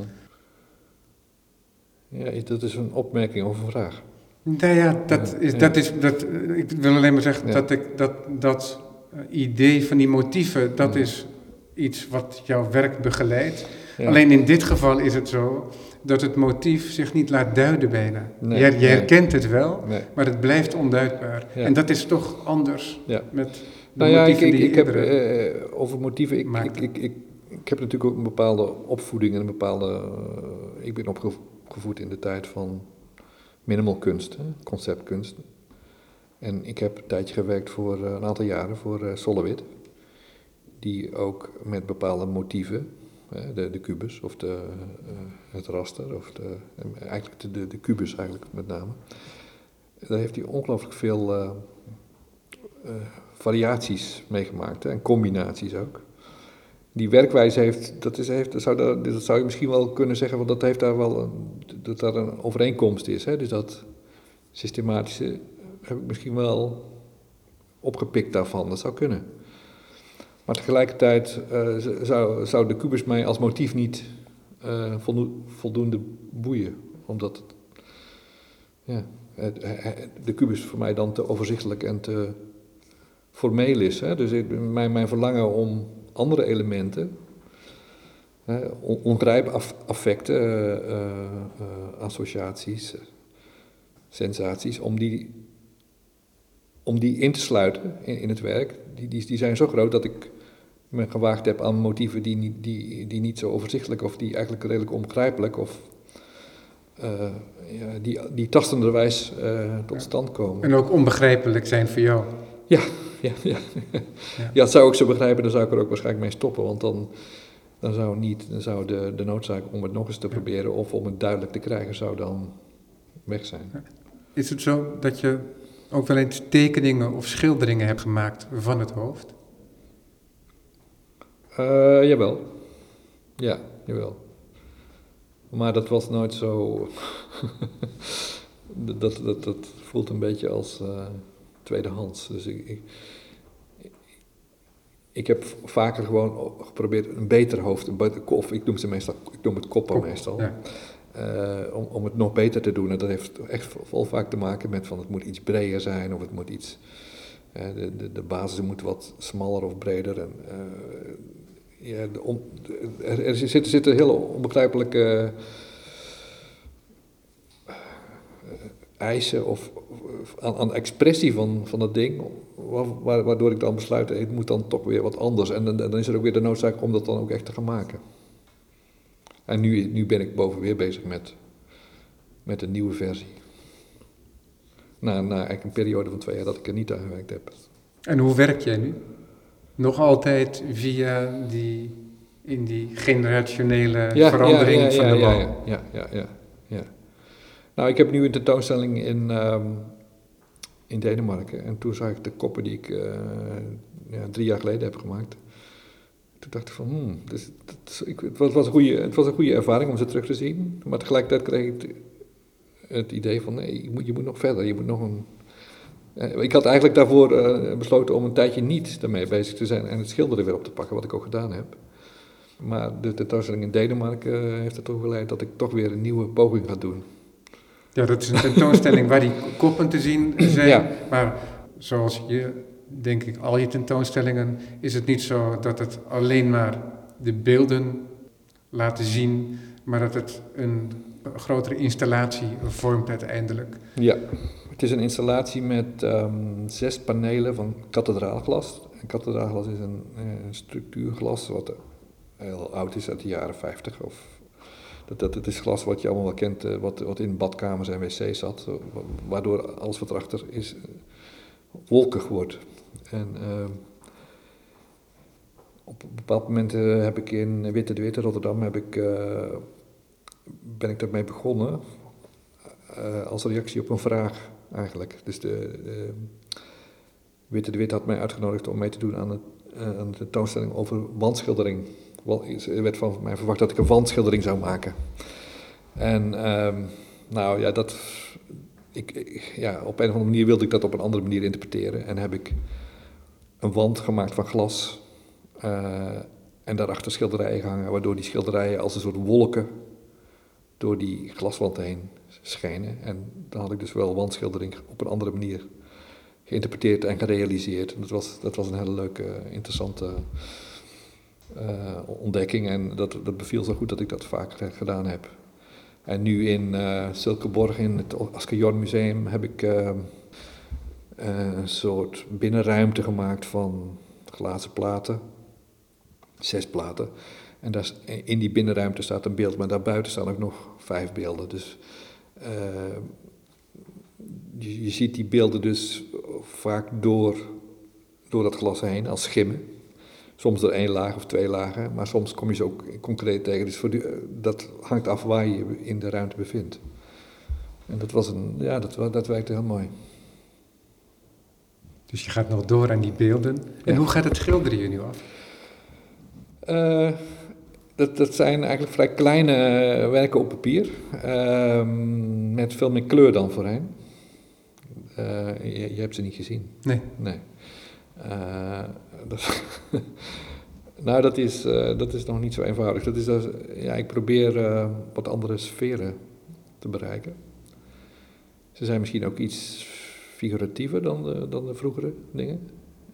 Ja, dat is een opmerking of een vraag. Nou ja, dat is, dat is, dat, ik wil alleen maar zeggen dat ik, dat, dat eh, idee van die motieven, dat is iets wat jouw werk begeleidt. Alleen in dit geval is het zo dat het motief zich niet laat duiden bijna. Nee, nee. herkent het wel, Nee. maar het blijft onduidbaar. Ja. En dat is toch anders Ja. met de Nou ja, ik, motieven ik, je heb eerder- eh, over motieven. Ik, ik, ik, ik, heb natuurlijk ook een bepaalde opvoeding en een bepaalde. eh, ik ben opgevoed in de tijd van minimalkunst, hè, conceptkunst. En ik heb een tijdje gewerkt voor eh, een aantal jaren voor eh Solowit. Die ook met bepaalde motieven, de, de kubus of de, eh, het raster, of de, eigenlijk de, de, kubus eigenlijk met name. Daar heeft hij ongelooflijk veel variaties meegemaakt en combinaties ook. Die werkwijze heeft, dat, is, heeft dat, zou, dat zou je misschien wel kunnen zeggen, want dat heeft daar wel een, dat daar een overeenkomst is. Hè? Dus dat systematische heb ik misschien wel opgepikt daarvan, dat zou kunnen. Maar tegelijkertijd eh, zou, zou de kubus mij als motief niet eh, voldo- voldoende boeien, omdat het, ja, de kubus voor mij dan te overzichtelijk en te formeel is. Hè? Dus mijn, mijn verlangen om andere elementen, hè, on- ongrijp aff- affecten, eh, eh, associaties, sensaties, om die, om die in te sluiten in, in het werk, die, die, die zijn zo groot dat ik me gewaagd heb aan motieven die niet, die, die niet zo overzichtelijk of die eigenlijk redelijk onbegrijpelijk of eh, ja, die, die tastenderwijs tot stand komen. En ook onbegrijpelijk zijn voor jou. Ja, ja, ja. ja, dat zou ik zo begrijpen, dan zou ik er ook waarschijnlijk mee stoppen, want dan, dan zou, niet, dan zou de, de noodzaak om het nog eens te proberen of om het duidelijk te krijgen, zou dan weg zijn. Is het zo dat je ook wel eens tekeningen of schilderingen hebt gemaakt van het hoofd? Eh, jawel. Ja, jawel. Maar dat was nooit zo. dat, dat, dat voelt een beetje als eh, tweedehands. Dus ik, ik, ik heb vaker gewoon geprobeerd een beter hoofd, een beter, ik noem ze meestal, ik noem het koppen Kop, meestal. ja. Eh, om, om het nog beter te doen. En dat heeft echt wel vaak te maken met van het moet iets breder zijn of het moet iets. de, de, de basis moet wat smaller of breder. En, eh, ja, de on- er, zitten, zitten hele onbegrijpelijke eh, eisen of aan, aan de expressie van, van het ding, wa- wa- waardoor ik dan besluit, het moet dan toch weer wat anders. En dan, dan is er ook weer de noodzaak om dat dan ook echt te gaan maken. En nu, nu ben ik boven weer bezig met, met een nieuwe versie. Na, na eigenlijk een periode van twee jaar dat ik er niet aan gewerkt heb. En hoe werk jij nu? Nog altijd via die, in die generationele verandering van ja, de ja, ja, ja, ja, ja. Nou, ik heb nu een tentoonstelling in, ehm, in Denemarken. En toen zag ik de koppen die ik eh, ja, drie jaar geleden heb gemaakt. Toen dacht ik van, hmm, dus, dat, ik, het, was, een goede, het was een goede ervaring om ze terug te zien. Maar tegelijkertijd kreeg ik het, idee van, nee, je moet, je moet nog verder. Je moet nog een... eh, Ik had eigenlijk daarvoor eh, besloten om een tijdje niet daarmee bezig te zijn en het schilderen weer op te pakken, wat ik ook gedaan heb. Maar de tentoonstelling in Denemarken heeft ertoe geleid dat ik toch weer een nieuwe poging ga doen. Ja, dat is een tentoonstelling waar die koppen te zien zijn. Ja. Maar zoals je denk ik, al je tentoonstellingen is het niet zo dat het alleen maar de beelden laten zien, maar dat het een grotere installatie vormt uiteindelijk. Ja, het is een installatie met ehm, zes panelen van kathedraalglas. En kathedraalglas is een, een structuurglas wat heel oud is uit de jaren 50 of dat, het is glas wat je allemaal wel kent, uh, wat, wat in badkamers en wc's zat, waardoor alles wat erachter is wolkig wordt. En uh, op een bepaald moment uh, heb ik in Witte de Witte Rotterdam heb ik, ben ik daarmee begonnen als reactie op een vraag eigenlijk. Dus de, Witte de Witte had mij uitgenodigd om mee te doen aan, aan de tentoonstelling over wandschildering er werd van mij verwacht dat ik een wandschildering zou maken. En um, nou ja, dat, ik, ja, op een of andere manier wilde ik dat op een andere manier interpreteren. En heb ik een wand gemaakt van glas. Uh, en daarachter schilderijen gehangen, waardoor die schilderijen als een soort wolken door die glaswand heen schijnen. En dan had ik dus wel wandschildering op een andere manier geïnterpreteerd en gerealiseerd. Dat was, dat was een hele leuke, interessante uh, ontdekking. En dat, dat beviel zo goed dat ik dat vaak gedaan heb. En nu in uh, in het Ascajorn Museum, heb ik uh, een soort binnenruimte gemaakt van glazen platen. Zes platen. En daar, in die binnenruimte staat een beeld, maar daarbuiten staan ook nog vijf beelden. Dus je, je, ziet die beelden dus vaak door, door dat glas heen als schimmen. Soms er één laag of twee lagen, maar soms kom je ze ook concreet tegen. Dus voor die, eh, dat hangt af waar je je in de ruimte bevindt. En dat, was een, ja, dat, dat werkte heel mooi. Dus je gaat nog door aan die beelden. En hoe gaat het schilderen je nu af? Uh, dat, dat zijn eigenlijk vrij kleine eh, werken op papier. Uh, met veel meer kleur dan voorheen. Uh, je, je, hebt ze niet gezien. Nee. Nee. Nou, dat is, uh, dat is nog niet zo eenvoudig. Dat is, ja, ik probeer uh, wat andere sferen te bereiken. Ze zijn misschien ook iets figuratiever dan de, dan de vroegere dingen.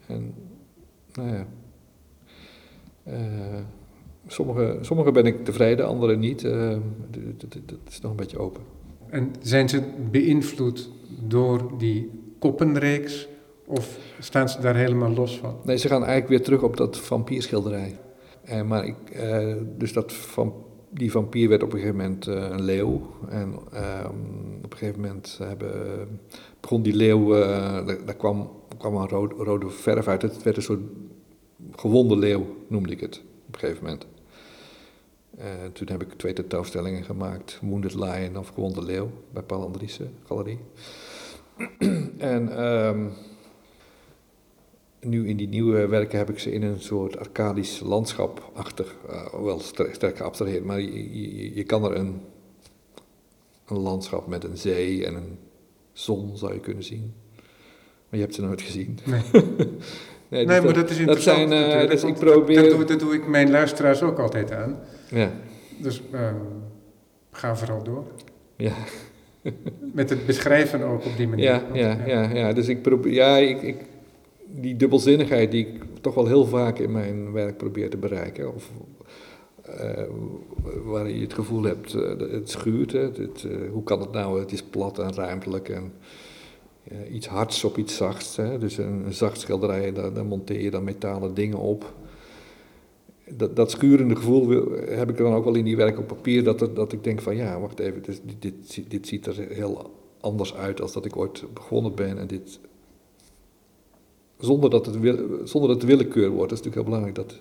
En, nou ja. sommige, sommige ben ik tevreden, andere niet. dat is nog een beetje open. En zijn ze beïnvloed door die koppenreeks? Of staan ze daar helemaal los van? Nee, ze gaan eigenlijk weer terug op dat vampierschilderij. Eh, maar ik, eh, dus dat van, die vampier werd op een gegeven moment uh, een leeuw. En ehm, op een gegeven moment hebben, begon die leeuw, daar, daar, kwam, kwam een rode, verf uit. Het werd een soort gewonde leeuw, noemde ik het op een gegeven moment. toen heb ik twee tentoonstellingen gemaakt. Wounded Lion of Gewonde Leeuw bij Paul Galerie. en... Um, nu in die nieuwe werken heb ik ze in een soort arcadisch landschap achter, uh, wel sterk, sterk geabstraheerd, maar je, je, je, kan er een, een landschap met een zee en een zon zou je kunnen zien. Maar je hebt ze nooit gezien. Nee. nee, dus maar dat, is interessant. Dat zijn, uh, dus ik probeer... Dat, doe, dat doe ik mijn luisteraars ook altijd aan. Ja. Dus uh, ga vooral door. Ja. Met het beschrijven ook op die manier. Ja, ja, ja, ja. dus ik probeer, ja, ik, ik die dubbelzinnigheid die ik toch wel heel vaak in mijn werk probeer te bereiken. Of, uh, waar je het gevoel hebt, uh, het schuurt. Hè, het, uh, hoe kan het nou? Het is plat en ruimtelijk en iets hards op iets zachts. Hè, dus een, zacht schilderij, daar, daar, monteer je dan metalen dingen op. Dat, dat schurende gevoel heb ik dan ook wel in die werk op papier, dat, dat ik denk van ja, wacht even, dit, dit, dit ziet er heel anders uit als dat ik ooit begonnen ben. En dit, zonder dat het, zonder dat het willekeur wordt. Dat is natuurlijk heel belangrijk dat,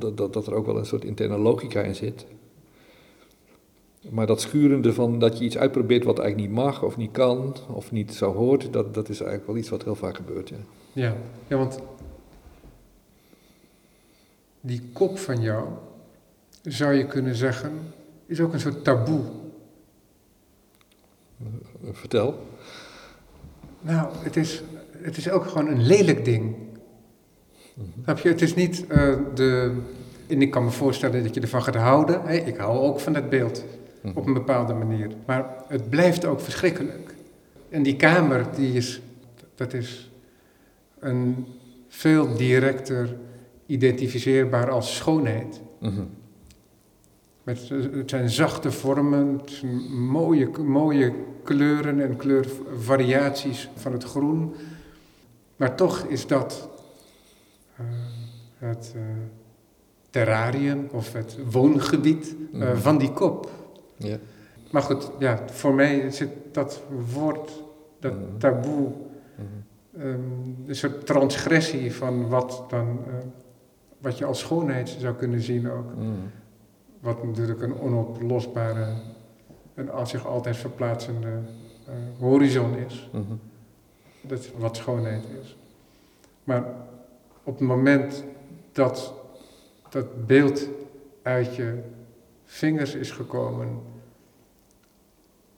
dat, dat, dat er ook wel een soort interne logica in zit. Maar dat schurende van dat je iets uitprobeert wat eigenlijk niet mag of niet kan of niet zo hoort, dat, dat is eigenlijk wel iets wat heel vaak gebeurt. Ja, ja, ja want die kop van jou, zou je kunnen zeggen, is ook een soort taboe. Vertel. Nou, het is, het is ook gewoon een lelijk ding. Mm? Het is niet uh, de. En ik kan me voorstellen dat je ervan gaat houden. Ik hou ook van het beeld. Op een bepaalde manier. Maar het blijft ook verschrikkelijk. En die kamer, die is Dat is een veel directer identificeerbaar als schoonheid. Mhm. Met, het zijn zachte vormen, mooie, mooie kleuren en kleurvariaties van het groen. Maar toch is dat uh, het uh, terrarium of het woongebied uh, Mhm. van die kop. Ja. Maar goed, ja, voor mij zit dat woord, dat Mhm. taboe, Mhm. um, een soort transgressie van wat, dan, wat je als schoonheid zou kunnen zien ook. Wat natuurlijk een onoplosbare en als zich altijd verplaatsende uh, horizon is. Mhm. Dat is wat schoonheid is. Maar op het moment dat dat beeld uit je vingers is gekomen,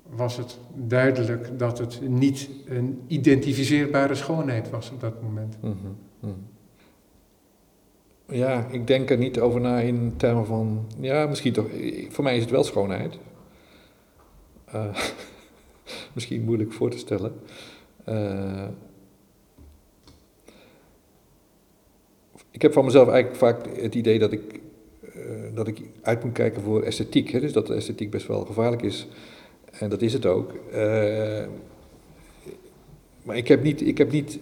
was het duidelijk dat het niet een identificeerbare schoonheid was op dat moment. Mhm. Ja, ik denk er niet over na in termen van. Ja, misschien toch. Voor mij is het wel schoonheid. Uh, misschien moeilijk voor te stellen. Uh, ik heb van mezelf eigenlijk vaak het idee dat ik, uh, dat ik uit moet kijken voor esthetiek. Hè? Dus dat de esthetiek best wel gevaarlijk is. En dat is het ook. Maar ik heb, niet, ik heb niet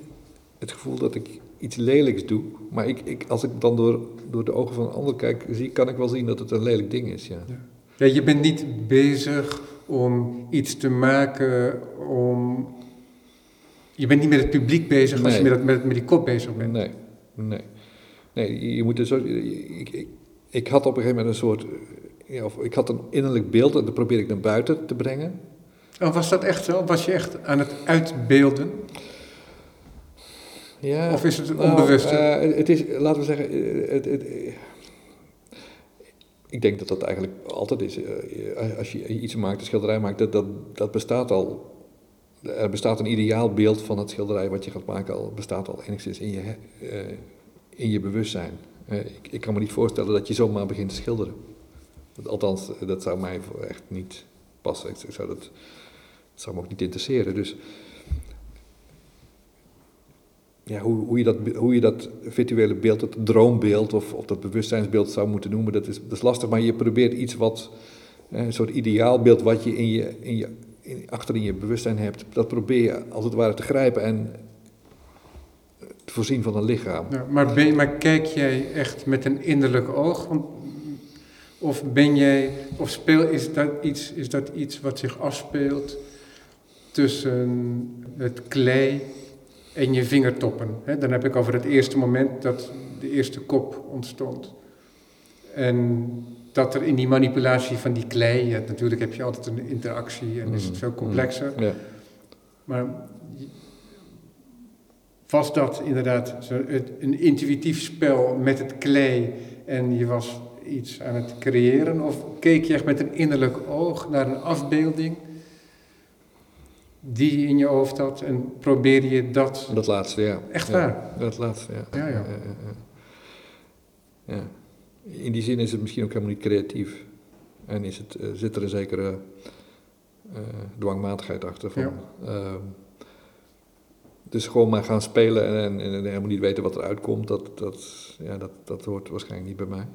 het gevoel dat ik iets lelijks doe. Maar ik, ik, als ik dan door, door de ogen van een ander kijk, zie, kan ik wel zien dat het een lelijk ding is. Ja. Ja. ja je bent niet bezig om iets te maken om. Je bent niet met het publiek bezig als Nee. je met, met, met die kop bezig bent. Nee, nee. Nee, je moet dus ook, ik, ik, ik had op een gegeven moment een soort, ja, of ik had een innerlijk beeld en dat probeer ik naar buiten te brengen. Oh, was dat echt zo? Was je echt aan het uitbeelden? Ja, Of is het een onbewuste? Nou, uh, het is, laten we zeggen, uh, het, het, ik denk dat dat eigenlijk altijd is. Als je iets maakt, een schilderij maakt, dat, dat, dat bestaat al. Er bestaat een ideaal beeld van het schilderij wat je gaat maken, al bestaat al enigszins in je, in je bewustzijn. Ik, ik, kan me niet voorstellen dat je zomaar begint te schilderen. Althans, dat zou mij echt niet passen. Ik zou dat, dat zou me ook niet interesseren. Dus ja, hoe, hoe, je dat, hoe je dat virtuele beeld, dat droombeeld of, of dat bewustzijnsbeeld zou moeten noemen, dat is, dat is lastig. Maar je probeert iets wat, een soort ideaalbeeld wat je, in je, in je je bewustzijn hebt, dat probeer je als het ware te grijpen en te voorzien van een lichaam. Ja, maar, ben, maar kijk jij echt met een innerlijk oog? Of ben jij, of speel, is, dat iets, is dat iets wat zich afspeelt tussen het klei en je vingertoppen. Hè? Dan heb ik over het eerste moment dat de eerste kop ontstond. En dat er in die manipulatie van die klei, ja, natuurlijk heb je altijd een interactie en is het veel complexer. Ja. Maar was dat inderdaad zo een intuïtief spel met het klei en je was iets aan het creëren? Of keek je echt met een innerlijk oog naar een afbeelding? Die je in je hoofd had en probeerde je dat... Dat laatste, ja. Echt ja, waar? Dat laatste, ja. Ja, ja. ja. In die zin is het misschien ook helemaal niet creatief. En is het, uh, zit er een zekere uh, dwangmatigheid achter. Van, ja. uh, dus gewoon maar gaan spelen en, en, en, helemaal niet weten wat eruit komt, dat, dat, ja, dat, dat hoort waarschijnlijk niet bij mij.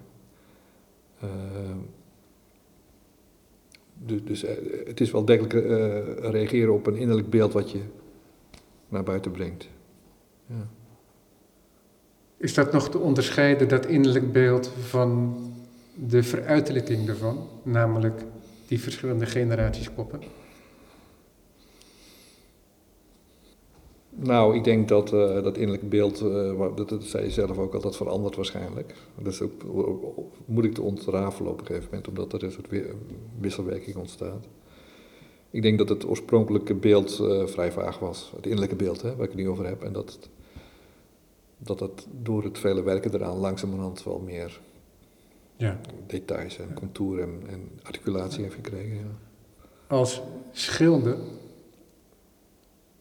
Uh, dus, uh, het is wel degelijk uh, reageren op een innerlijk beeld wat je naar buiten brengt. Ja. Is dat nog te onderscheiden, dat innerlijk beeld, van de veruiterlijking ervan? Namelijk die verschillende generaties koppen? Nou, ik denk dat uh, dat innerlijk beeld, uh, dat, dat zei je zelf ook al, dat verandert waarschijnlijk. Dat is ook moeilijk te ontrafelen op een gegeven moment, omdat er een soort wisselwerking ontstaat. Ik denk dat het oorspronkelijke beeld uh, vrij vaag was, het innerlijke beeld, hè, waar ik het nu over heb. En dat het, dat het door het vele werken eraan langzamerhand wel meer ja. details en contouren en, en articulatie heeft gekregen. Ja. Als schilder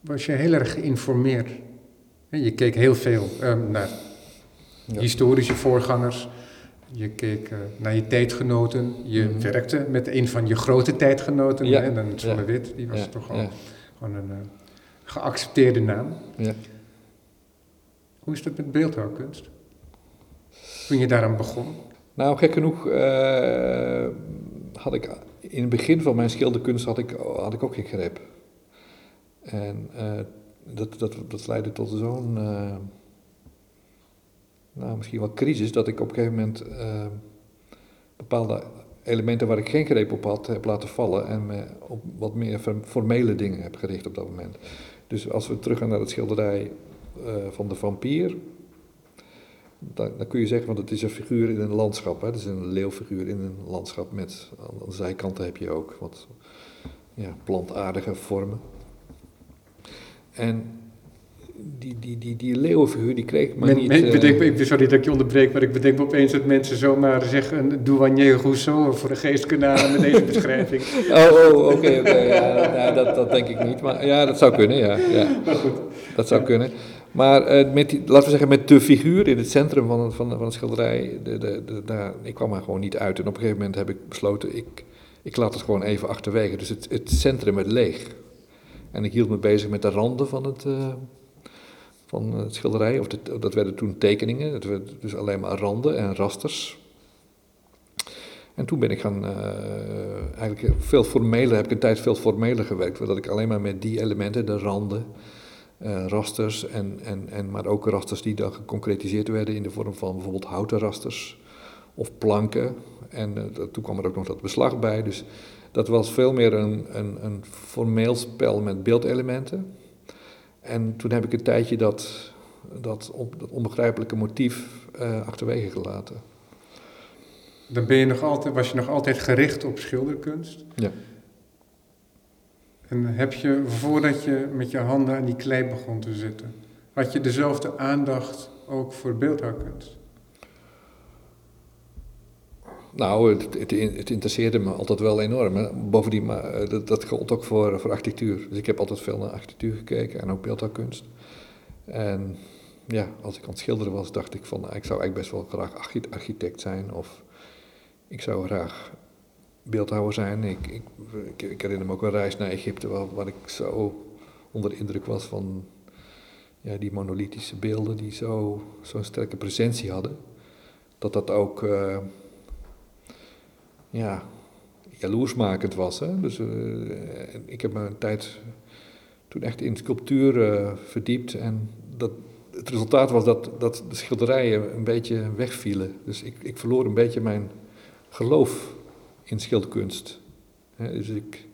was je heel erg geïnformeerd. Je keek heel veel um, naar ja. historische voorgangers. Je keek uh, naar je tijdgenoten. Je mm-hmm. werkte met een van je grote tijdgenoten. Ja. Hè? Dan Zwarte-Wit, die was toch al gewoon een uh, geaccepteerde naam. Ja. Hoe is dat met beeldhouwkunst? Toen je daaraan begon? Nou, gek genoeg uh, had ik in het begin van mijn schilderkunst had ik, had ik ook geen greep. En uh, dat, dat, dat leidde tot zo'n, uh, nou misschien wel crisis, dat ik op een gegeven moment bepaalde elementen waar ik geen greep op had, heb laten vallen en me op wat meer formele dingen heb gericht op dat moment. Dus als we teruggaan naar het schilderij van de vampier, dan, dan, kun je zeggen, want het is een figuur in een landschap. Het is een leeuwfiguur in een landschap met aan de zijkanten heb je ook wat ja, plantaardige vormen. En die, die, die, die leeuwenfiguur die kreeg maar niet... Men, bedenk, uh, ik, sorry dat ik je onderbreek, maar ik bedenk me opeens dat mensen zomaar zeggen... Douanier Rousseau voor de geestkanalen met deze beschrijving. oh, oh oké, oké. ja, dat, dat denk ik niet. Maar ja, dat zou kunnen, ja. ja. Maar goed. Dat zou kunnen. Maar uh, met die, laten we zeggen, met de figuur in het centrum van, van, van het schilderij, de, de, de, daar, ik kwam er gewoon niet uit. En op een gegeven moment heb ik besloten, ik, ik laat het gewoon even achterwege. Dus het, het centrum werd leeg. En ik hield me bezig met de randen van het, uh, van het schilderij. Of dat werden toen tekeningen, dat werden dus alleen maar randen en rasters. En toen ben ik gaan, uh, eigenlijk veel formeler, heb ik een tijd veel formeler gewerkt. Zodat ik alleen maar met die elementen, de randen uh, rasters, en, en, en, maar ook rasters die dan geconcretiseerd werden in de vorm van bijvoorbeeld houten rasters of planken. En toen kwam er ook nog dat beslag bij. Dus dat was veel meer een, een, een formeel spel met beeldelementen. En toen heb ik een tijdje dat, dat, dat onbegrijpelijke motief uh, achterwege gelaten. Dan ben je nog altijd, was je nog altijd gericht op schilderkunst? Ja. En heb je, voordat je met je handen aan die klei begon te zitten, had je dezelfde aandacht ook voor beeldhouwkunst? Nou, het, interesseerde me altijd wel enorm. Bovendien, eh, dat, dat geldt ook voor, voor architectuur. Dus ik heb altijd veel naar architectuur gekeken en ook beeldhouwkunst. En ja, als ik aan het schilderen was, dacht ik van, nou, ik zou eigenlijk best wel graag architect zijn. Of ik zou graag beeldhouwer zijn. Ik, ik, ik, herinner me ook een reis naar Egypte waar, ik zo onder de indruk was van ja, die monolithische beelden die zo'n zo sterke presentie hadden. Dat dat ook uh, ja, jaloersmakend was. Hè? Dus uh, ik heb me een tijd toen echt in sculptuur uh, verdiept en dat, het resultaat was dat, dat de schilderijen een beetje wegvielen. Dus ik, ik verloor een beetje mijn geloof in schildkunst. dus ik,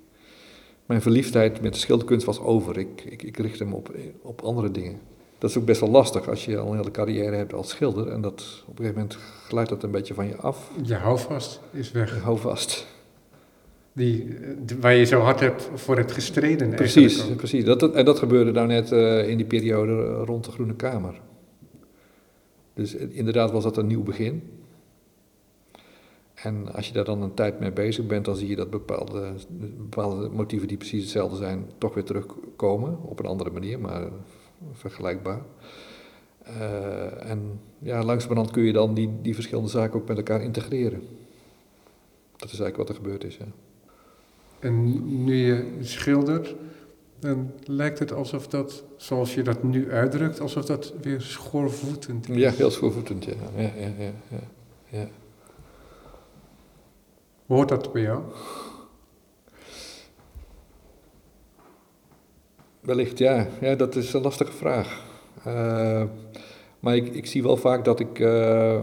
mijn verliefdheid met de schilderkunst was over. Ik, ik, ik richtte me op, op andere dingen. Dat is ook best wel lastig als je al een hele carrière hebt als schilder. En dat, op een gegeven moment glijdt dat een beetje van je af. Je houvast is weg. Je houvast. Die, waar je zo hard hebt voor het gestreden. Precies, precies. Dat, en dat gebeurde nou net uh, in die periode rond de Groene Kamer. Dus eh, inderdaad was dat een nieuw begin. En als je daar dan een tijd mee bezig bent, dan zie je dat bepaalde, bepaalde motieven die precies hetzelfde zijn, toch weer terugkomen. Op een andere manier, maar vergelijkbaar. Uh, en ja, langzamerhand kun je dan die, die verschillende zaken ook met elkaar integreren. Dat is eigenlijk wat er gebeurd is. Ja. En nu je schildert, dan lijkt het alsof dat, zoals je dat nu uitdrukt, alsof dat weer schoorvoetend is. Ja, heel schoorvoetend, ja. ja, ja, ja, ja, ja. Hoort dat bij jou? Wellicht ja. ja, dat is een lastige vraag. Uh, maar ik, ik, zie wel vaak dat ik uh,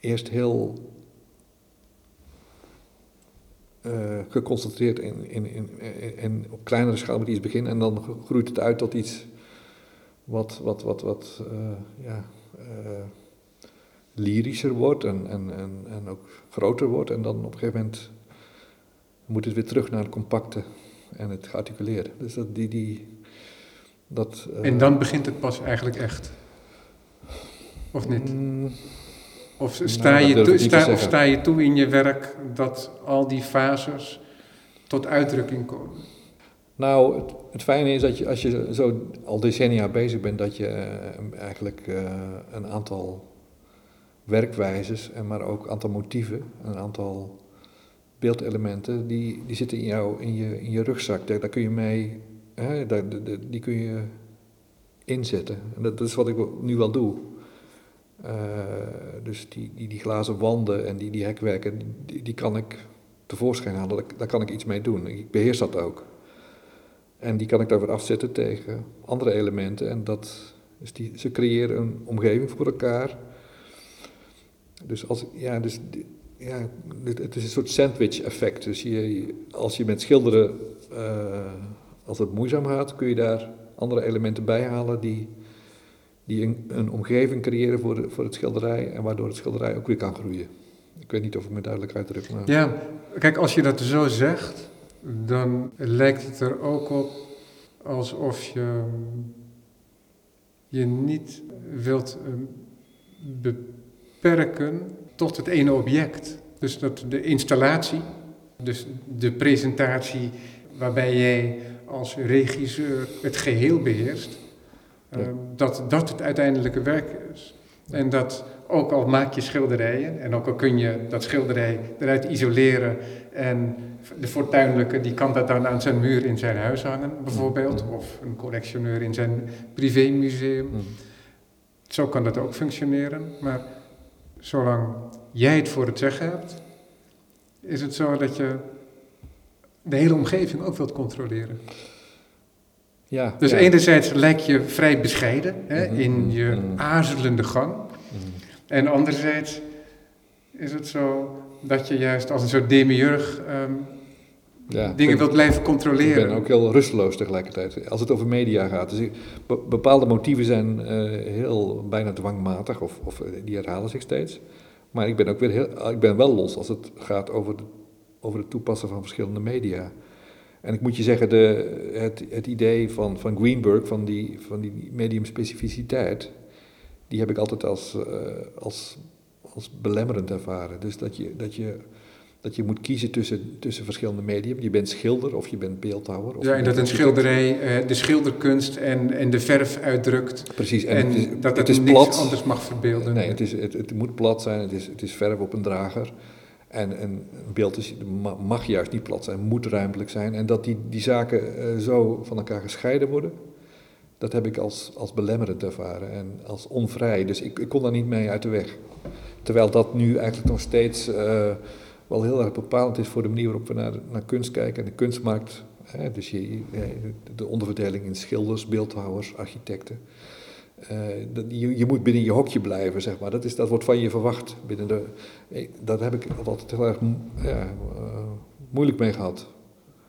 eerst heel uh, geconcentreerd in, in, in, op kleinere schaal met iets begin en dan groeit het uit tot iets wat, wat, wat, wat ja, lyrischer wordt en, en, en, en ook groter wordt. En dan op een gegeven moment moet het weer terug naar compacte en het gearticuleerde. Dus dat, die, die, dat, uh, en dan begint het pas eigenlijk echt? Of niet? Mm, of, sta nou, je toe, sta, of sta je toe in je werk dat al die fases tot uitdrukking komen? Nou, het, het, fijne is dat je als je zo al decennia bezig bent, dat je uh, eigenlijk uh, een aantal werkwijzes, en maar ook een aantal motieven, een aantal beeldelementen, die, die zitten in, jou, in, je, in je rugzak. Daar, daar kun je mee hè, daar- de- die kun je inzetten. En dat, is wat ik nu wel doe. Eh, dus die, die, die glazen wanden en die, die hekwerken, die, die kan ik tevoorschijn halen. Daar, daar kan ik iets mee doen. Ik beheers dat ook. En die kan ik daar weer afzetten tegen andere elementen. En dat, dus die, ze creëren een omgeving voor elkaar. Dus, als, ja, dus die- ja, het, is een soort sandwich effect. Dus je, als je met schilderen, eh, als het moeizaam gaat, kun je daar andere elementen bij halen die, die een, een omgeving creëren voor, voor het schilderij en waardoor het schilderij ook weer kan groeien. Ik weet niet of ik me duidelijk uitdruk, maar... Ja, kijk, als je dat zo zegt, dan lijkt het er ook op alsof je je niet wilt eh, beperken tot het ene object. Dus dat de installatie, dus de presentatie waarbij jij als regisseur het geheel beheerst, eh, dat dat het uiteindelijke werk is. En dat ook al maak je schilderijen en ook al kun je dat schilderij eruit isoleren en de fortuinlijke die kan dat dan aan zijn muur in zijn huis hangen bijvoorbeeld, of een collectioneur in zijn privémuseum. Zo kan dat ook functioneren, maar zolang jij het voor het zeggen hebt, is het zo dat je de hele omgeving ook wilt controleren. Ja, Dus ja. enerzijds lijkt je vrij bescheiden hè, Mhm, in je mhm. aarzelende gang. Mm. En anderzijds is het zo dat je juist als een soort demiurg ehm, Ja, dingen ik- wilt blijven Ik controleren. ben ook heel rusteloos tegelijkertijd, als het over media gaat. Dus ik- be- bepaalde motieven zijn eh, heel bijna dwangmatig, of, of eh, die herhalen zich steeds. Maar ik ben ook weer heel, ik ben wel los als het gaat over, de, over het toepassen van verschillende media. En ik moet je zeggen, de, het, het idee van, van Greenberg, van die, van die mediumspecificiteit, die heb ik altijd als, eh, als, als belemmerend ervaren. Dus dat je, dat je, dat je moet kiezen tussen, tussen verschillende medium. Je bent schilder of je bent beeldhouwer. Of Ja, en dat een schilderij eh, de schilderkunst en, en de verf uitdrukt. Precies, en, En, het is, dat het is niks plat. anders mag verbeelden. Nee, het, is, het, het moet plat zijn, het is, het is verf op een drager. En een beeld is, ma- mag juist niet plat zijn, moet ruimtelijk zijn. En dat die, die zaken eh, zo van elkaar gescheiden worden, dat heb ik als, als belemmerend ervaren en als onvrij. Dus ik, ik kon daar niet mee uit de weg. Terwijl dat nu eigenlijk nog steeds eh, wel heel erg bepalend is voor de manier waarop we naar, naar kunst kijken en de kunstmarkt. Hè, dus je, je- de onderverdeling in schilders, beeldhouwers, architecten. Eh, je, je moet binnen je hokje blijven, zeg maar. Dat, is, dat wordt van je verwacht. Binnen de, eh, dat heb ik altijd heel erg eh, moeilijk mee gehad.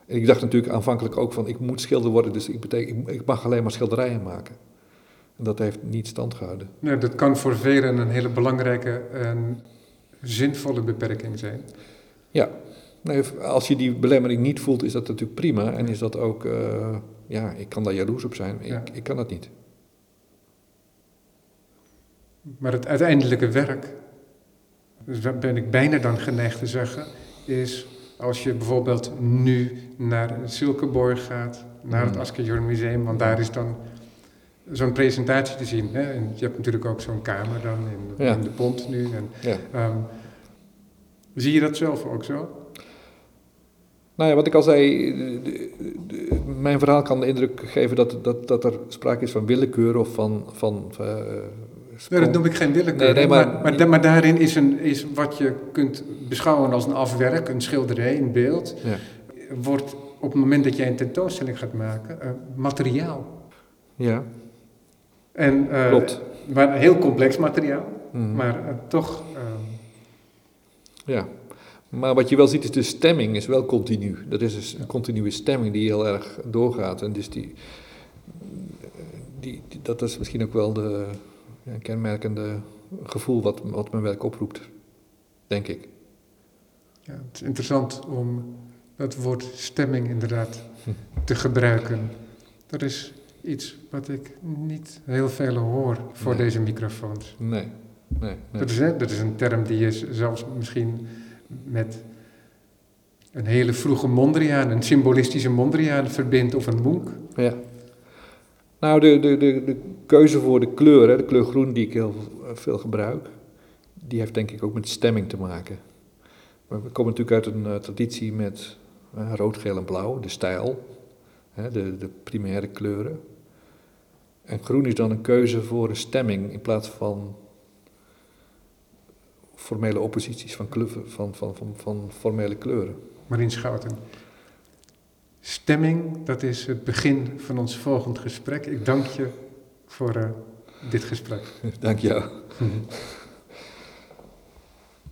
En ik dacht natuurlijk aanvankelijk ook van, ik moet schilder worden, dus ik, ik mag alleen maar schilderijen maken. En dat heeft niet stand gehouden. Nou, dat kan voor velen een hele belangrijke en zinvolle beperking zijn. Ja, nee, als je die belemmering niet voelt, is dat natuurlijk prima. En is dat ook, eh, ja, ik kan daar jaloers op zijn. Ik, Ja. ik kan dat niet. Maar het uiteindelijke werk, dus daar ben ik bijna dan geneigd te zeggen, is als je bijvoorbeeld nu naar Silkeborg gaat, naar het Mm. Askejorn Museum, want daar is dan zo'n presentatie te zien. Hè? En je hebt natuurlijk ook zo'n kamer dan in, Ja. in de pont nu. En, Ja. ehm, zie je dat zelf ook zo? Nou ja, wat ik al zei, mijn verhaal kan de indruk geven dat, dat, dat er sprake is van willekeur of van... van Nee, sprong- dat noem ik geen willekeur. Nee, nee, maar, maar- maar, da- maar daarin is, een, is wat je kunt beschouwen als een afwerk, een schilderij, een beeld, Ja. wordt op het moment dat jij een tentoonstelling gaat maken, eh, materiaal. ja, En, eh, klopt. Maar heel complex materiaal, Mhm. maar toch. Ja, maar wat je wel ziet is de stemming is wel continu. Dat is dus een continue stemming die heel erg doorgaat. En dus die, die, die- dat is misschien ook wel de ja, kenmerkende gevoel wat, wat mijn werk oproept, denk ik. ja, het is interessant om dat woord stemming inderdaad te gebruiken. Dat is iets wat ik niet heel veel hoor voor Nee. deze microfoons. Nee, nee, nee. Dat, is, hè, dat is een term die je zelfs misschien met een hele vroege Mondriaan, een symbolistische Mondriaan verbindt of een Munch. Ja. Nou, de, de, de, de keuze voor de kleur, hè, de kleur groen die ik heel veel gebruik, die heeft denk ik ook met stemming te maken. We we komen natuurlijk uit een eh, traditie met eh, rood, geel en blauw, de stijl. hè, de, de primaire kleuren. En groen is dan een keuze voor een stemming in plaats van formele opposities van, kleur, van, van, van, van formele kleuren. Marien Schouten. Stemming, dat is het begin van ons volgend gesprek. Ik dank je voor uh, dit gesprek. Dank jou.